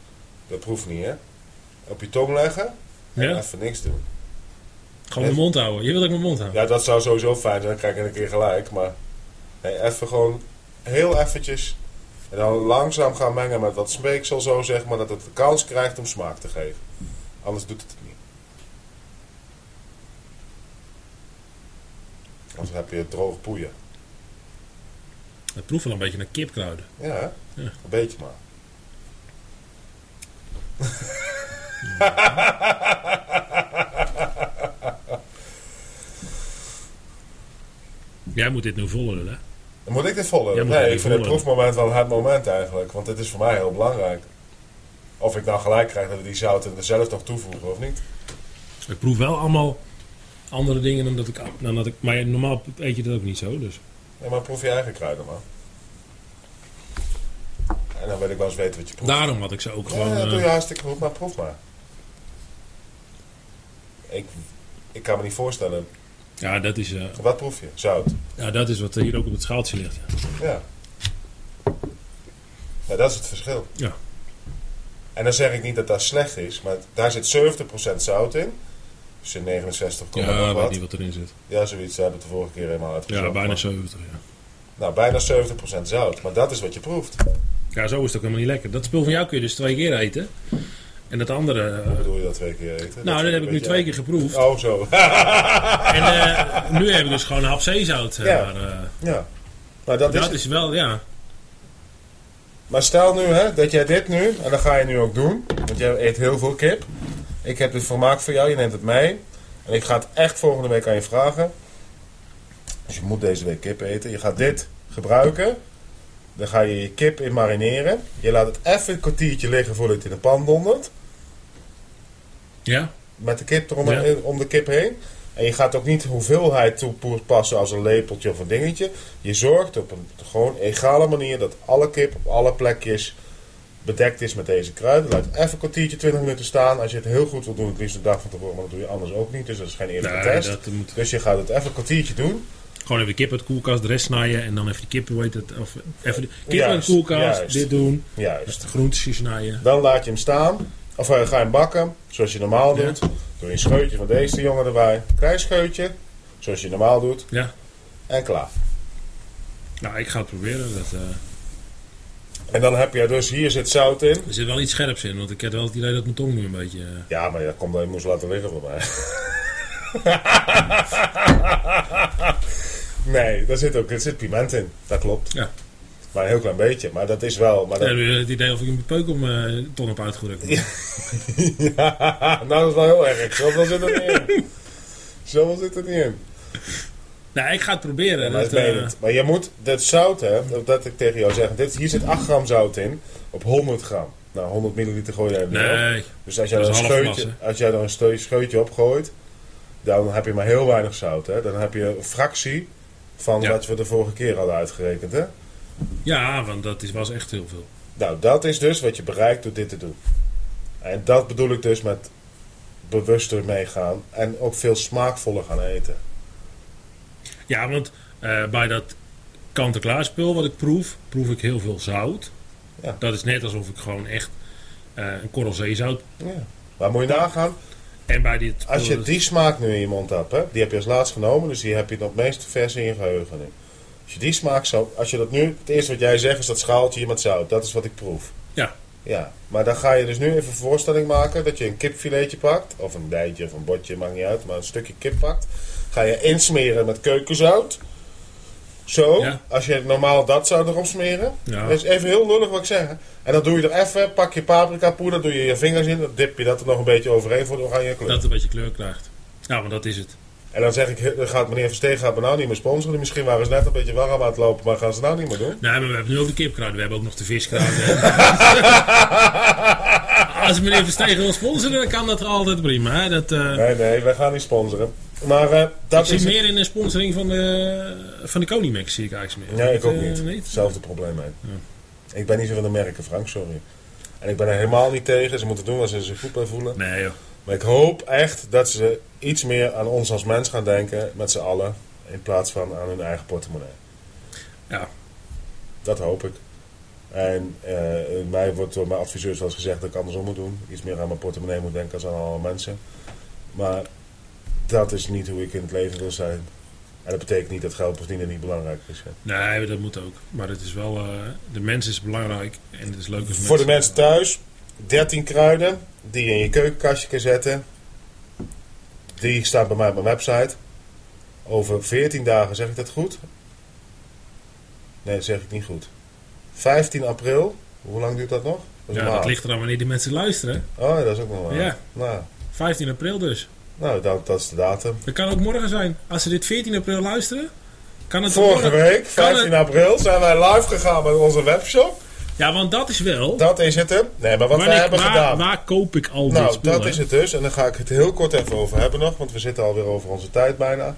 dat proeft niet, hè? Op je tong leggen en Ja? even niks doen. Gewoon mijn mond houden. Je wil dat ik mijn mond hou. Ja, dat zou sowieso fijn zijn, dan krijg ik een keer gelijk. Maar nee, even gewoon heel eventjes. En dan langzaam gaan mengen met wat speeksel, zo zeg maar, dat het de kans krijgt om smaak te geven. Anders doet het het niet. Anders heb je droog poeien. Het proeft wel een beetje naar kipkruiden. Ja? Ja. een beetje maar. Jij moet dit nu volgen, hè? Dan moet ik dit volgen? Jij Nee, dit ik vind het proefmoment wel een hard moment eigenlijk. Want dit is voor mij heel belangrijk. Of ik nou gelijk krijg dat we die zouten er zelf nog toevoegen of niet. Ik proef wel allemaal andere dingen dan dat ik... Dan dat ik maar normaal eet je dat ook niet zo, dus... Nee, maar proef je eigen kruiden maar. En dan wil ik wel eens weten wat je proeft. Daarom had ik ze ook gewoon... ja, dat eh, doe je hartstikke goed, maar proef maar. Ik, ik kan me niet voorstellen. ja, dat is, eh, Wat proef je? Zout. ja, dat is wat hier ook op het schaaltje ligt. Ja. Ja. dat is het verschil. Ja. En dan zeg ik niet dat dat slecht is, maar daar zit 70% zout in. Dus in 69, Ja, ik weet wat. niet wat erin zit. Ja, zoiets. Hebben we de vorige keer helemaal uitgezocht. Ja, bijna Maar- 70, ja. Nou, bijna 70% zout. Maar dat is wat je proeft. Ja, zo is het ook helemaal niet lekker. Dat spul van jou kun je dus twee keer eten. En dat andere... eh, Hoe bedoel je dat twee keer eten? nou, dat heb ik nu twee keer geproefd. Oh, zo. En eh, nu heb ik dus gewoon een hap zeezout. eh, Ja. maar, eh, ja. Maar dat, dat is is wel, ja. Maar stel nu hè, dat jij dit nu, en dat ga je nu ook doen, want jij eet heel veel kip. Ik heb dit vermaak voor jou, je neemt het mee. En ik ga het echt volgende week aan je vragen. Dus je moet deze week kip eten. Je gaat dit gebruiken. Dan ga je je kip in marineren. Je laat het even een kwartiertje liggen voordat het in de pan dondert. Ja? Met de kip erom Ja. om de kip heen. En je gaat ook niet hoeveelheid toepassen als een lepeltje of een dingetje. Je zorgt op een gewoon egale manier dat alle kip op alle plekjes bedekt is met deze kruiden. Laat het even een kwartiertje, 20 minuten staan. Als je het heel goed wil doen, het liefst een dag van tevoren, maar dat doe je anders ook niet. Dus dat is geen eerlijke Nee, test. moet... Dus je gaat het even een kwartiertje doen. Gewoon even de kip uit de koelkast, de rest snijden. En dan even de kip, hoe heet het? Of even de kip uit de koelkast, juist. dit doen. Dus Juist. de groentjes snijden. Dan laat je hem staan. Of eh, ga je hem bakken, zoals je normaal Ja. doet. Doe je een scheutje van deze jongen erbij. Klein scheutje, zoals je normaal doet. Ja. En klaar. Nou, ik ga het proberen. Dat, eh, En dan heb je dus, hier zit zout in. er zit wel iets scherps in, want ik heb wel het idee dat mijn tong nu een beetje... eh, Ja, maar dat komt dat je moest laten liggen voor mij. nee, daar zit ook er zit piment in. Dat klopt. Ja. Maar een heel klein beetje. Maar dat is wel... Maar Ja, dat, nu het idee of ik een peuk om mijn tong heb uitgedrukt. Ja. ja, nou dat is wel heel erg. Zoveel zit er niet in. Zoveel zit er niet in. Nou, ik ga het proberen. Ja, maar, dat, eh, het. maar je moet dat zout, hè, dat- ik tegen jou zeg. Dit, hier zit 8 gram zout in op 100 gram. Nou, 100 milliliter gooi je er niet op. Dus als jij er een scheutje, als jij er een scheutje op gooit, dan heb je maar heel weinig zout. Hè? Dan heb je een fractie van Ja. wat we de vorige keer hadden uitgerekend. Hè? ja, want dat is, was echt heel veel. Nou, dat is dus wat je bereikt door dit te doen. En dat bedoel ik dus met bewuster meegaan en ook veel smaakvoller gaan eten. Ja, want eh, bij dat kant-en-klaar spul wat ik proef, proef ik heel veel zout. Ja. Dat is net alsof ik gewoon echt eh, een korrel zeezout... Ja. Maar moet je nagaan, En bij dit spul, als je die smaak nu in je mond hebt, hè, die heb je als laatst genomen, dus die heb je nog meest vers in je geheugen nu. Als je die smaak zo, als je dat nu, het eerste wat jij zegt is dat schaaltje hier met zout, dat is wat ik proef. Ja. Ja, maar dan ga je dus nu even een voorstelling maken dat je een kipfiletje pakt, of een dijtje of een botje, maakt niet uit, maar een stukje kip pakt. Ga je insmeren met keukenzout. Zo, Ja. als je normaal dat zou erop smeren. Ja. Dat is even heel lullig wat ik zeg. En dan doe je er even, pak je paprika poeder, doe je je vingers in, dan dip je dat er nog een beetje overheen voor de oranje kleur. dat het een beetje kleur krijgt. Ja, maar dat is het. En dan zeg ik, gaat meneer Versteeg gaat me nou niet meer sponsoren. Misschien waren ze net een beetje warm aan het lopen, maar gaan ze nou niet meer doen? Nee, maar we hebben nu ook de kipkruiden. We hebben ook nog de viskruiden. Als meneer Verstegen wil sponsoren, dan kan dat altijd prima. Hè? Dat, eh, Nee, nee, wij gaan niet sponsoren. Maar eh, ik dat zie is het. meer in de sponsoring van de, van de Konimax, zie ik eigenlijk meer. Nee, ik ook Eh, niet. niet? Hetzelfde probleem mee. Ik ben niet zo van de merken, Frank, sorry. En ik ben er helemaal niet tegen. Ze moeten doen wat ze zich goed bij voelen. Nee joh. Maar ik hoop echt dat ze iets meer aan ons als mens gaan denken, met z'n allen, in plaats van aan hun eigen portemonnee. Ja. Dat hoop ik. En eh, mij wordt door mijn adviseurs wel eens gezegd dat ik andersom moet doen. Iets meer aan mijn portemonnee moet denken als aan alle mensen. Maar dat is niet hoe ik in het leven wil zijn. En dat betekent niet dat geld verdienen niet belangrijk is. hè. Nee, dat moet ook. Maar het is wel, eh, de mens is belangrijk en het is leuk als Voor de mensen thuis, 13 kruiden die je in je keukenkastje kan zetten. Die staan bij mij op mijn website. Over 14 dagen, zeg ik dat goed? Nee, dat zeg ik niet goed. 15 april, hoe lang duurt dat nog? Dat Ja, dat ligt er aan wanneer die mensen luisteren. Oh, ja, dat is ook nog wel. Ja. Nou, 15 april dus. Nou dat, dat is de datum. Dat kan ook morgen zijn. Als ze dit 14 april luisteren, kan het Vorige morgen... week, kan 15 april, zijn wij live gegaan met onze webshop. Ja, want dat is wel... Dat is het hem. Nee, maar wat wij hebben waar, gedaan. waar koop ik al dit Nou, spul? dat is het dus. En daar ga ik het heel kort even over hebben nog. Want we zitten alweer over onze tijd bijna.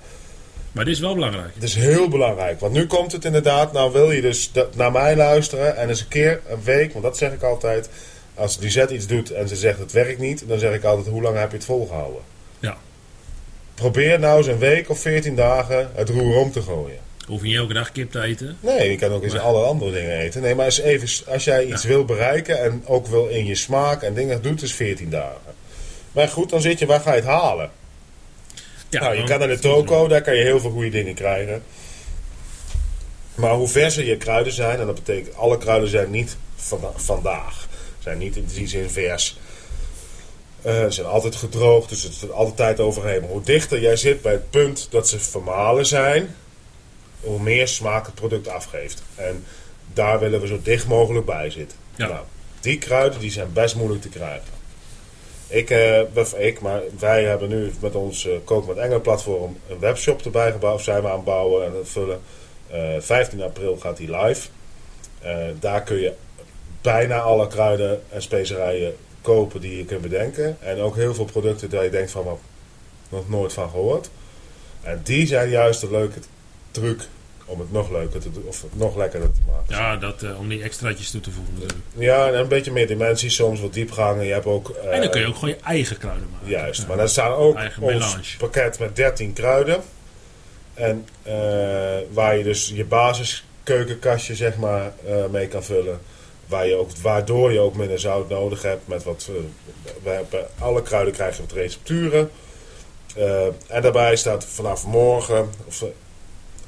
Maar dit is wel belangrijk. Het is heel belangrijk. Want nu komt het inderdaad. Nou wil je dus naar mij luisteren. En eens een keer een week. Want dat zeg ik altijd. Als Lisette iets doet en ze zegt het werkt niet. Dan zeg ik altijd hoe lang heb je het volgehouden. Probeer nou eens een week of 14 dagen het roer om te gooien. Hoef je niet elke dag kip te eten. Nee, je kan ook eens Maar- alle andere dingen eten. Nee, maar eens even, als jij iets wil bereiken en ook wil in je smaak en dingen doet, is 14 dagen. Maar goed, dan zit je, waar ga je het halen? Ja, nou, je kan naar de toko, daar kan je heel veel goede dingen krijgen. Maar hoe verser je kruiden zijn, en dat betekent alle kruiden zijn niet vanda- vandaag, zijn niet in die zin vers. Eh, ze zijn altijd gedroogd, dus het is altijd tijd overheen. Maar hoe dichter jij zit bij het punt dat ze vermalen zijn, hoe meer smaak het product afgeeft. En daar willen we zo dicht mogelijk bij zitten. Ja. Nou, die kruiden die zijn best moeilijk te krijgen. Ik, eh, ik, maar wij hebben nu met ons eh Koken met Engelen platform een webshop erbij gebouwd. Zijn we aan het bouwen en het vullen. Eh, 15 april gaat die live. Daar kun je bijna alle kruiden en specerijen kopen die je kunt bedenken. En ook heel veel producten waar je denkt van, wat nog nooit van gehoord. En die zijn juist de leuke truc om het nog leuker te doen, of nog lekkerder te maken. Ja, dat, eh, om die extraatjes toe te voegen natuurlijk. Ja, en een beetje meer dimensies, soms wat diepgangen. Je hebt ook... eh, en dan kun je ook gewoon je eigen kruiden maken. Juist, Ja. maar daar staan ook Eigen ons melange. pakket met 13 kruiden. En eh, waar je dus je basiskeukenkastje zeg maar mee kan vullen. Waar je ook, waardoor je ook minder zout nodig hebt. Met wat, eh, we hebben, alle kruiden krijgen wat recepturen. Eh, en daarbij staat vanaf morgen, of eh,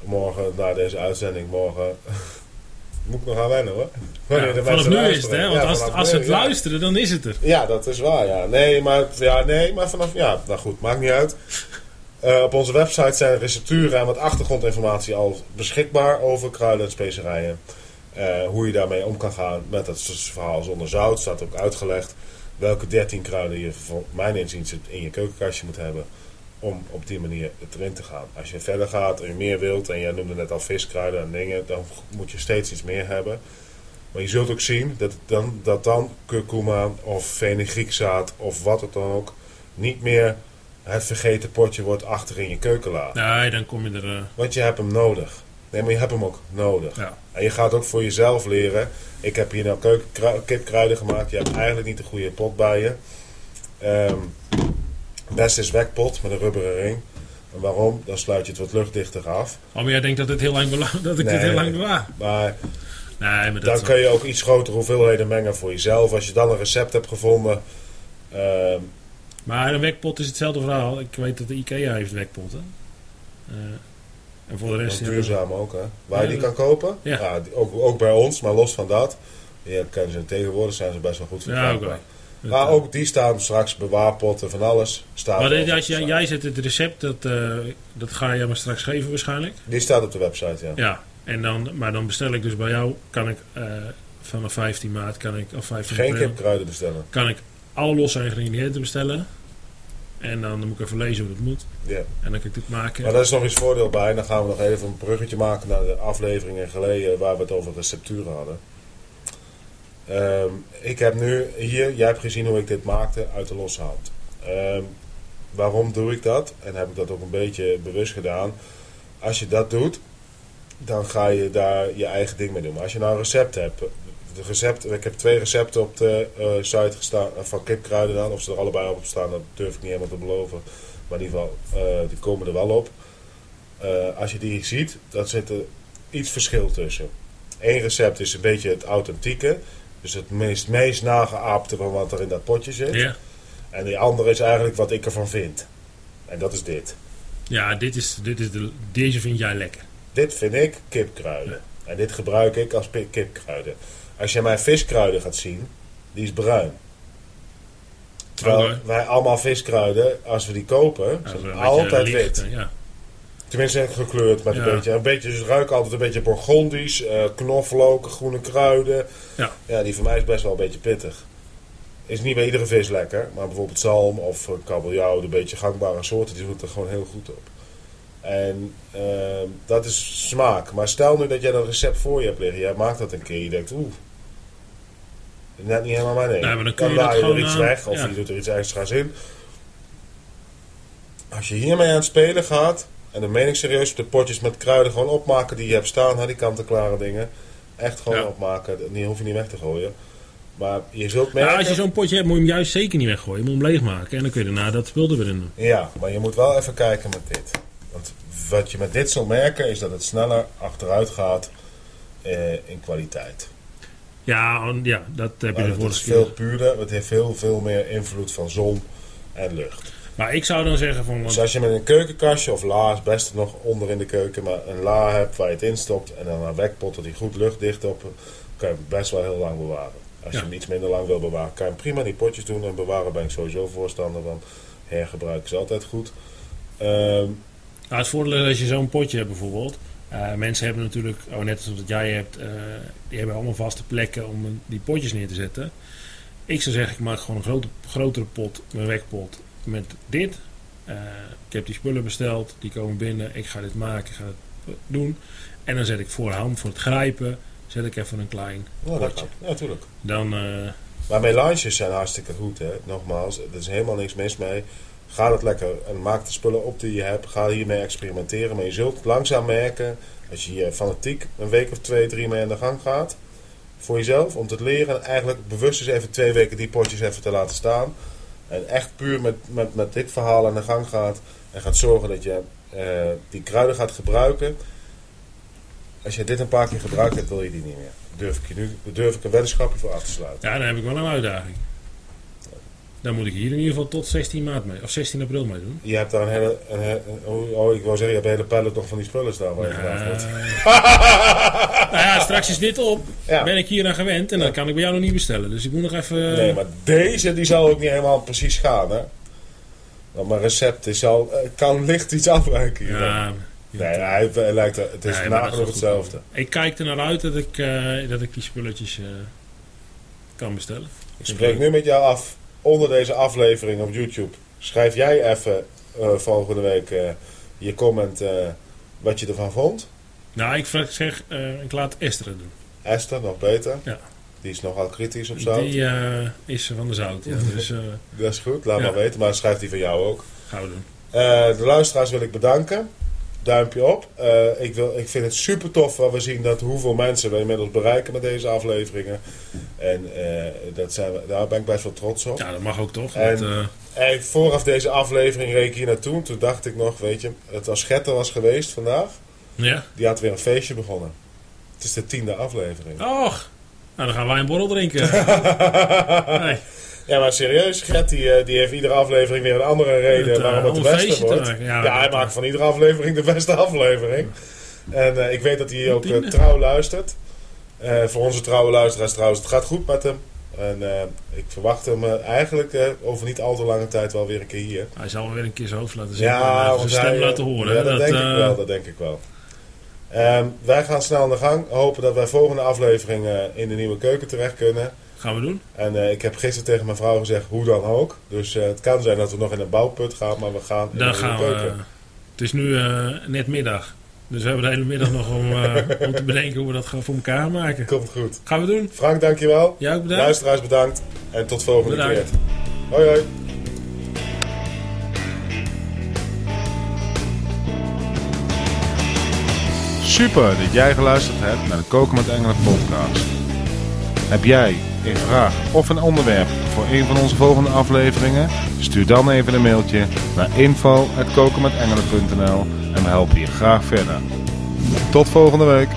morgen na deze uitzending, morgen... Moet ik nog aan wennen hoor. Ja, de vanaf nu is het, hè? Want Ja, als, als ze het ja. luisteren, dan is het er. Ja, dat is waar, ja. Nee, maar, ja, nee, maar vanaf... Ja, nou goed, maakt niet uit. Op onze website zijn recepturen en wat achtergrondinformatie al beschikbaar over kruiden en specerijen. Eh, hoe je daarmee om kan gaan met het verhaal zonder zout. Staat ook uitgelegd welke 13 kruiden je voor mijn inziens in je keukenkastje moet hebben. Om op die manier het erin te gaan. Als je verder gaat en je meer wilt, en jij noemde net al viskruiden en dingen, dan moet je steeds iets meer hebben. Maar je zult ook zien dat dan, dat dan kurkuma of fenugreekzaad of wat het dan ook niet meer het vergeten potje wordt achter in je keukenla. Nee, dan kom je er... eh, Want je hebt hem nodig. Nee, maar je hebt hem ook nodig. ja. En je gaat ook voor jezelf leren. Ik heb hier nou keuken, kipkruiden gemaakt. Je hebt eigenlijk niet de goede pot bij je. Ehm best is wekpot met een rubberen ring. En waarom? Dan sluit je het wat luchtdichter af. Oh, maar jij denkt dat, het heel lang dat ik Nee. dit heel lang bewaar? Maar Nee, maar dat... dan kun je ook iets grotere hoeveelheden mengen voor jezelf. Als je dan een recept hebt gevonden. ehm, Maar een wekpot is hetzelfde verhaal. Ik weet dat de IKEA heeft wekpotten. Eh, en voor de rest... ja, duurzaam ook, hè? Waar je Ja, die kan kopen. Ja. ook, ook bij ons, maar los van dat. Je kan ze tegenwoordig zijn ze best wel goed Ja, verkrijgbaar. oké. Maar ook die staan straks bewaarpotten van alles. Staat Maar dit- als jij, jij zet het recept, dat, eh, dat ga je me straks geven waarschijnlijk. Die staat op de website, ja. Ja, en dan, maar dan bestel ik dus bij jou, kan ik eh, vanaf 15 maart, kan ik, of 15 Geen april, kipkruiden bestellen. kan ik alle losse ingrediënten bestellen. En dan moet ik even lezen hoe dat moet. Ja. En dan kan ik dit maken. Maar daar is nog eens voordeel bij. Dan gaan we nog even een bruggetje maken naar de afleveringen geleden waar we het over recepturen hadden. Ehm, ik heb nu hier, jij hebt gezien hoe ik dit maakte uit de losse hand. Ehm, waarom doe ik dat? En heb ik dat ook een beetje bewust gedaan. Als je dat doet, dan ga je daar je eigen ding mee doen. Maar als je nou een recept hebt, de recept, ik heb twee recepten op de eh, site gestaan eh, van kipkruiden dan. Of ze er allebei op staan, dat durf ik niet helemaal te beloven. Maar in ieder geval, eh, die komen er wel op. Als je die ziet, dan zit er iets verschil tussen. Eén recept is een beetje het authentieke. Dus het meest, meest nageaapte van wat er in dat potje zit. Ja, En die andere is eigenlijk wat ik ervan vind. En dat is dit. ja dit is, dit is de, deze vind jij lekker. Dit vind ik kipkruiden. En dit gebruik ik als kipkruiden. Als je mijn viskruiden gaat zien, die is bruin. Terwijl Oké. wij allemaal viskruiden, als we die kopen, Ja, zijn een altijd licht, wit. Ja. Tenminste gekleurd met Ja. een beetje. Een beetje ruiken altijd een beetje burgondisch, eh, knoflook, groene kruiden. Ja. ja, die voor mij is best wel een beetje pittig. Is niet bij iedere vis lekker, maar bijvoorbeeld zalm of eh, kabeljauw, de beetje gangbare soorten, die doen er gewoon heel goed op. En ehm, dat is smaak. Maar stel nu dat jij dat recept voor je hebt liggen, jij maakt dat een keer, je denkt, oeh, net niet helemaal mijn ding. Nee, maar dan kun je er iets eh, weg of ja. je doet er iets extra's in. Als je hiermee aan het spelen gaat, en dan meen ik serieus, de potjes met kruiden gewoon opmaken die je hebt staan, hè, die kant-en-klare dingen. Echt gewoon Ja. opmaken, die hoef je niet weg te gooien. Maar je zult Nou, merken... als je zo'n potje hebt, moet je hem juist zeker niet weggooien. Je moet hem leegmaken. En dan kun je daarna dat spul er weer in doen. Ja, maar je moet wel even kijken met dit. Want wat je met dit zult merken is dat het sneller achteruit gaat eh, in kwaliteit. Ja, ja dat heb je Maar de het vorige is veel puurder, het heeft veel, veel meer invloed van zon en lucht. Maar ik zou dan zeggen van... Dus als je met een keukenkastje of la is best nog onder in de keuken, maar een la hebt waar je het in stopt en dan een wekpotten die goed luchtdicht op, kan je hem best wel heel lang bewaren. Als Ja. je hem iets minder lang wil bewaren, kan je hem prima die potjes doen en bewaren ben ik sowieso voorstander van. Hergebruik is altijd goed. Ehm, nou, het voordeel is als je zo'n potje hebt bijvoorbeeld. Eh, mensen hebben natuurlijk, oh, net zoals dat jij hebt, eh, die hebben allemaal vaste plekken om die potjes neer te zetten. Ik zou zeggen, ik maak gewoon een grote, grotere pot, een wekpot met dit. Eh, ik heb die spullen besteld, die komen binnen. Ik ga dit maken, ik ga het doen. En dan zet ik voorhand voor het grijpen, zet ik even een klein dat potje. Ja, natuurlijk. Dan, Maar melanges zijn hartstikke goed, hè. Nogmaals, er is helemaal niks mis mee. Ga het lekker en maak de spullen op die je hebt. Ga hiermee experimenteren. Maar je zult langzaam merken, als je hier fanatiek een week of twee, drie mee aan de gang gaat. Voor jezelf, om te leren. En eigenlijk bewust eens even twee weken die potjes even te laten staan. En echt puur met, met, met dit verhaal aan de gang gaat. En gaat zorgen dat je eh, die kruiden gaat gebruiken. Als je dit een paar keer gebruikt hebt, wil je die niet meer. Durf ik je nu, durf ik een weddenschapje voor af te sluiten. ja, dan heb ik wel een uitdaging. Dan moet ik hier in ieder geval tot 16 maart mee, of 16 april mee doen. Je hebt daar een hele. Een, he- oh, oh, ik wou zeggen, je hebt een hele pallet nog van die spullen staan waar je vandaag wordt. nou ja, straks is dit op. Ja. Ben ik hier aan gewend en dan kan ik bij jou nog niet bestellen. Dus ik moet nog even. Nee, maar deze die zal ook niet helemaal precies gaan, hè? Want mijn recept is al, eh, kan licht iets afwijken. Ja, nee, hij, hij lijkt, het is nagenoeg goed. hetzelfde. Ik kijk er naar uit dat ik, eh, dat ik die spulletjes eh, kan bestellen. Ik spreek nu met jou af onder deze aflevering op YouTube. Schrijf jij even eh, volgende week eh, je comment eh, wat je ervan vond. Nou, ik zeg, eh, ik laat Esther het doen. Esther, nog beter. Ja. Die is nogal kritisch op zout. Die eh, is van de zout, ja. Dus eh Dat is goed, laat Ja. maar weten. Maar schrijf die van jou ook. gaan we doen. Eh, de luisteraars wil ik bedanken. Duimpje op. Eh, ik, wil, ik vind het super tof waar we zien dat hoeveel mensen we inmiddels bereiken met deze afleveringen. En eh, dat zijn we, daar ben ik best wel trots op. Ja, dat mag ook toch? En- Want, eh, En vooraf deze aflevering reed ik hier naartoe. Toen dacht ik nog, weet je, het als Getter was geweest vandaag. ja. Die had weer een feestje begonnen. Het is de tiende aflevering. Och, nou dan gaan wij een borrel drinken. nee. Ja, maar serieus, Gert die, eh, die heeft iedere aflevering weer een andere reden Het, eh, waarom het de beste wordt. maken. Ja, Ja, hij maakt van iedere aflevering de beste aflevering. En eh, ik weet dat hij ook eh, trouw luistert. Eh, voor onze trouwe luisteraars trouwens, het gaat goed met hem. En eh, ik verwacht hem eh, eigenlijk eh, over niet al te lange tijd wel weer een keer hier. Hij zal wel weer een keer zijn hoofd laten zien. Ja, en zijn stem hij, eh, laten horen. Ja, hè. dat, denk ik eh, wel, dat denk ik wel. Ehm, wij gaan snel aan de gang. Hopen dat wij volgende aflevering eh, in de nieuwe keuken terecht kunnen. Gaan we doen. En eh, ik heb gisteren tegen mijn vrouw gezegd, hoe dan ook. Dus eh, het kan zijn dat we nog in een bouwput gaan, maar we gaan in Dan een gaan we. Het is nu eh, net middag. Dus we hebben de hele middag nog om, eh, om te bedenken hoe we dat gaan voor elkaar maken. Komt goed. Gaan we doen. Frank, dankjewel. Jij ook bedankt. Luisteraars bedankt. En tot volgende Bedankt. keer. Hoi hoi. Super dat jij geluisterd hebt naar de Koken met Engelen podcast. Heb jij een vraag of een onderwerp voor een van onze volgende afleveringen? Stuur dan even een mailtje naar info.kokenmetengelen.nl en we helpen je graag verder. Tot volgende week.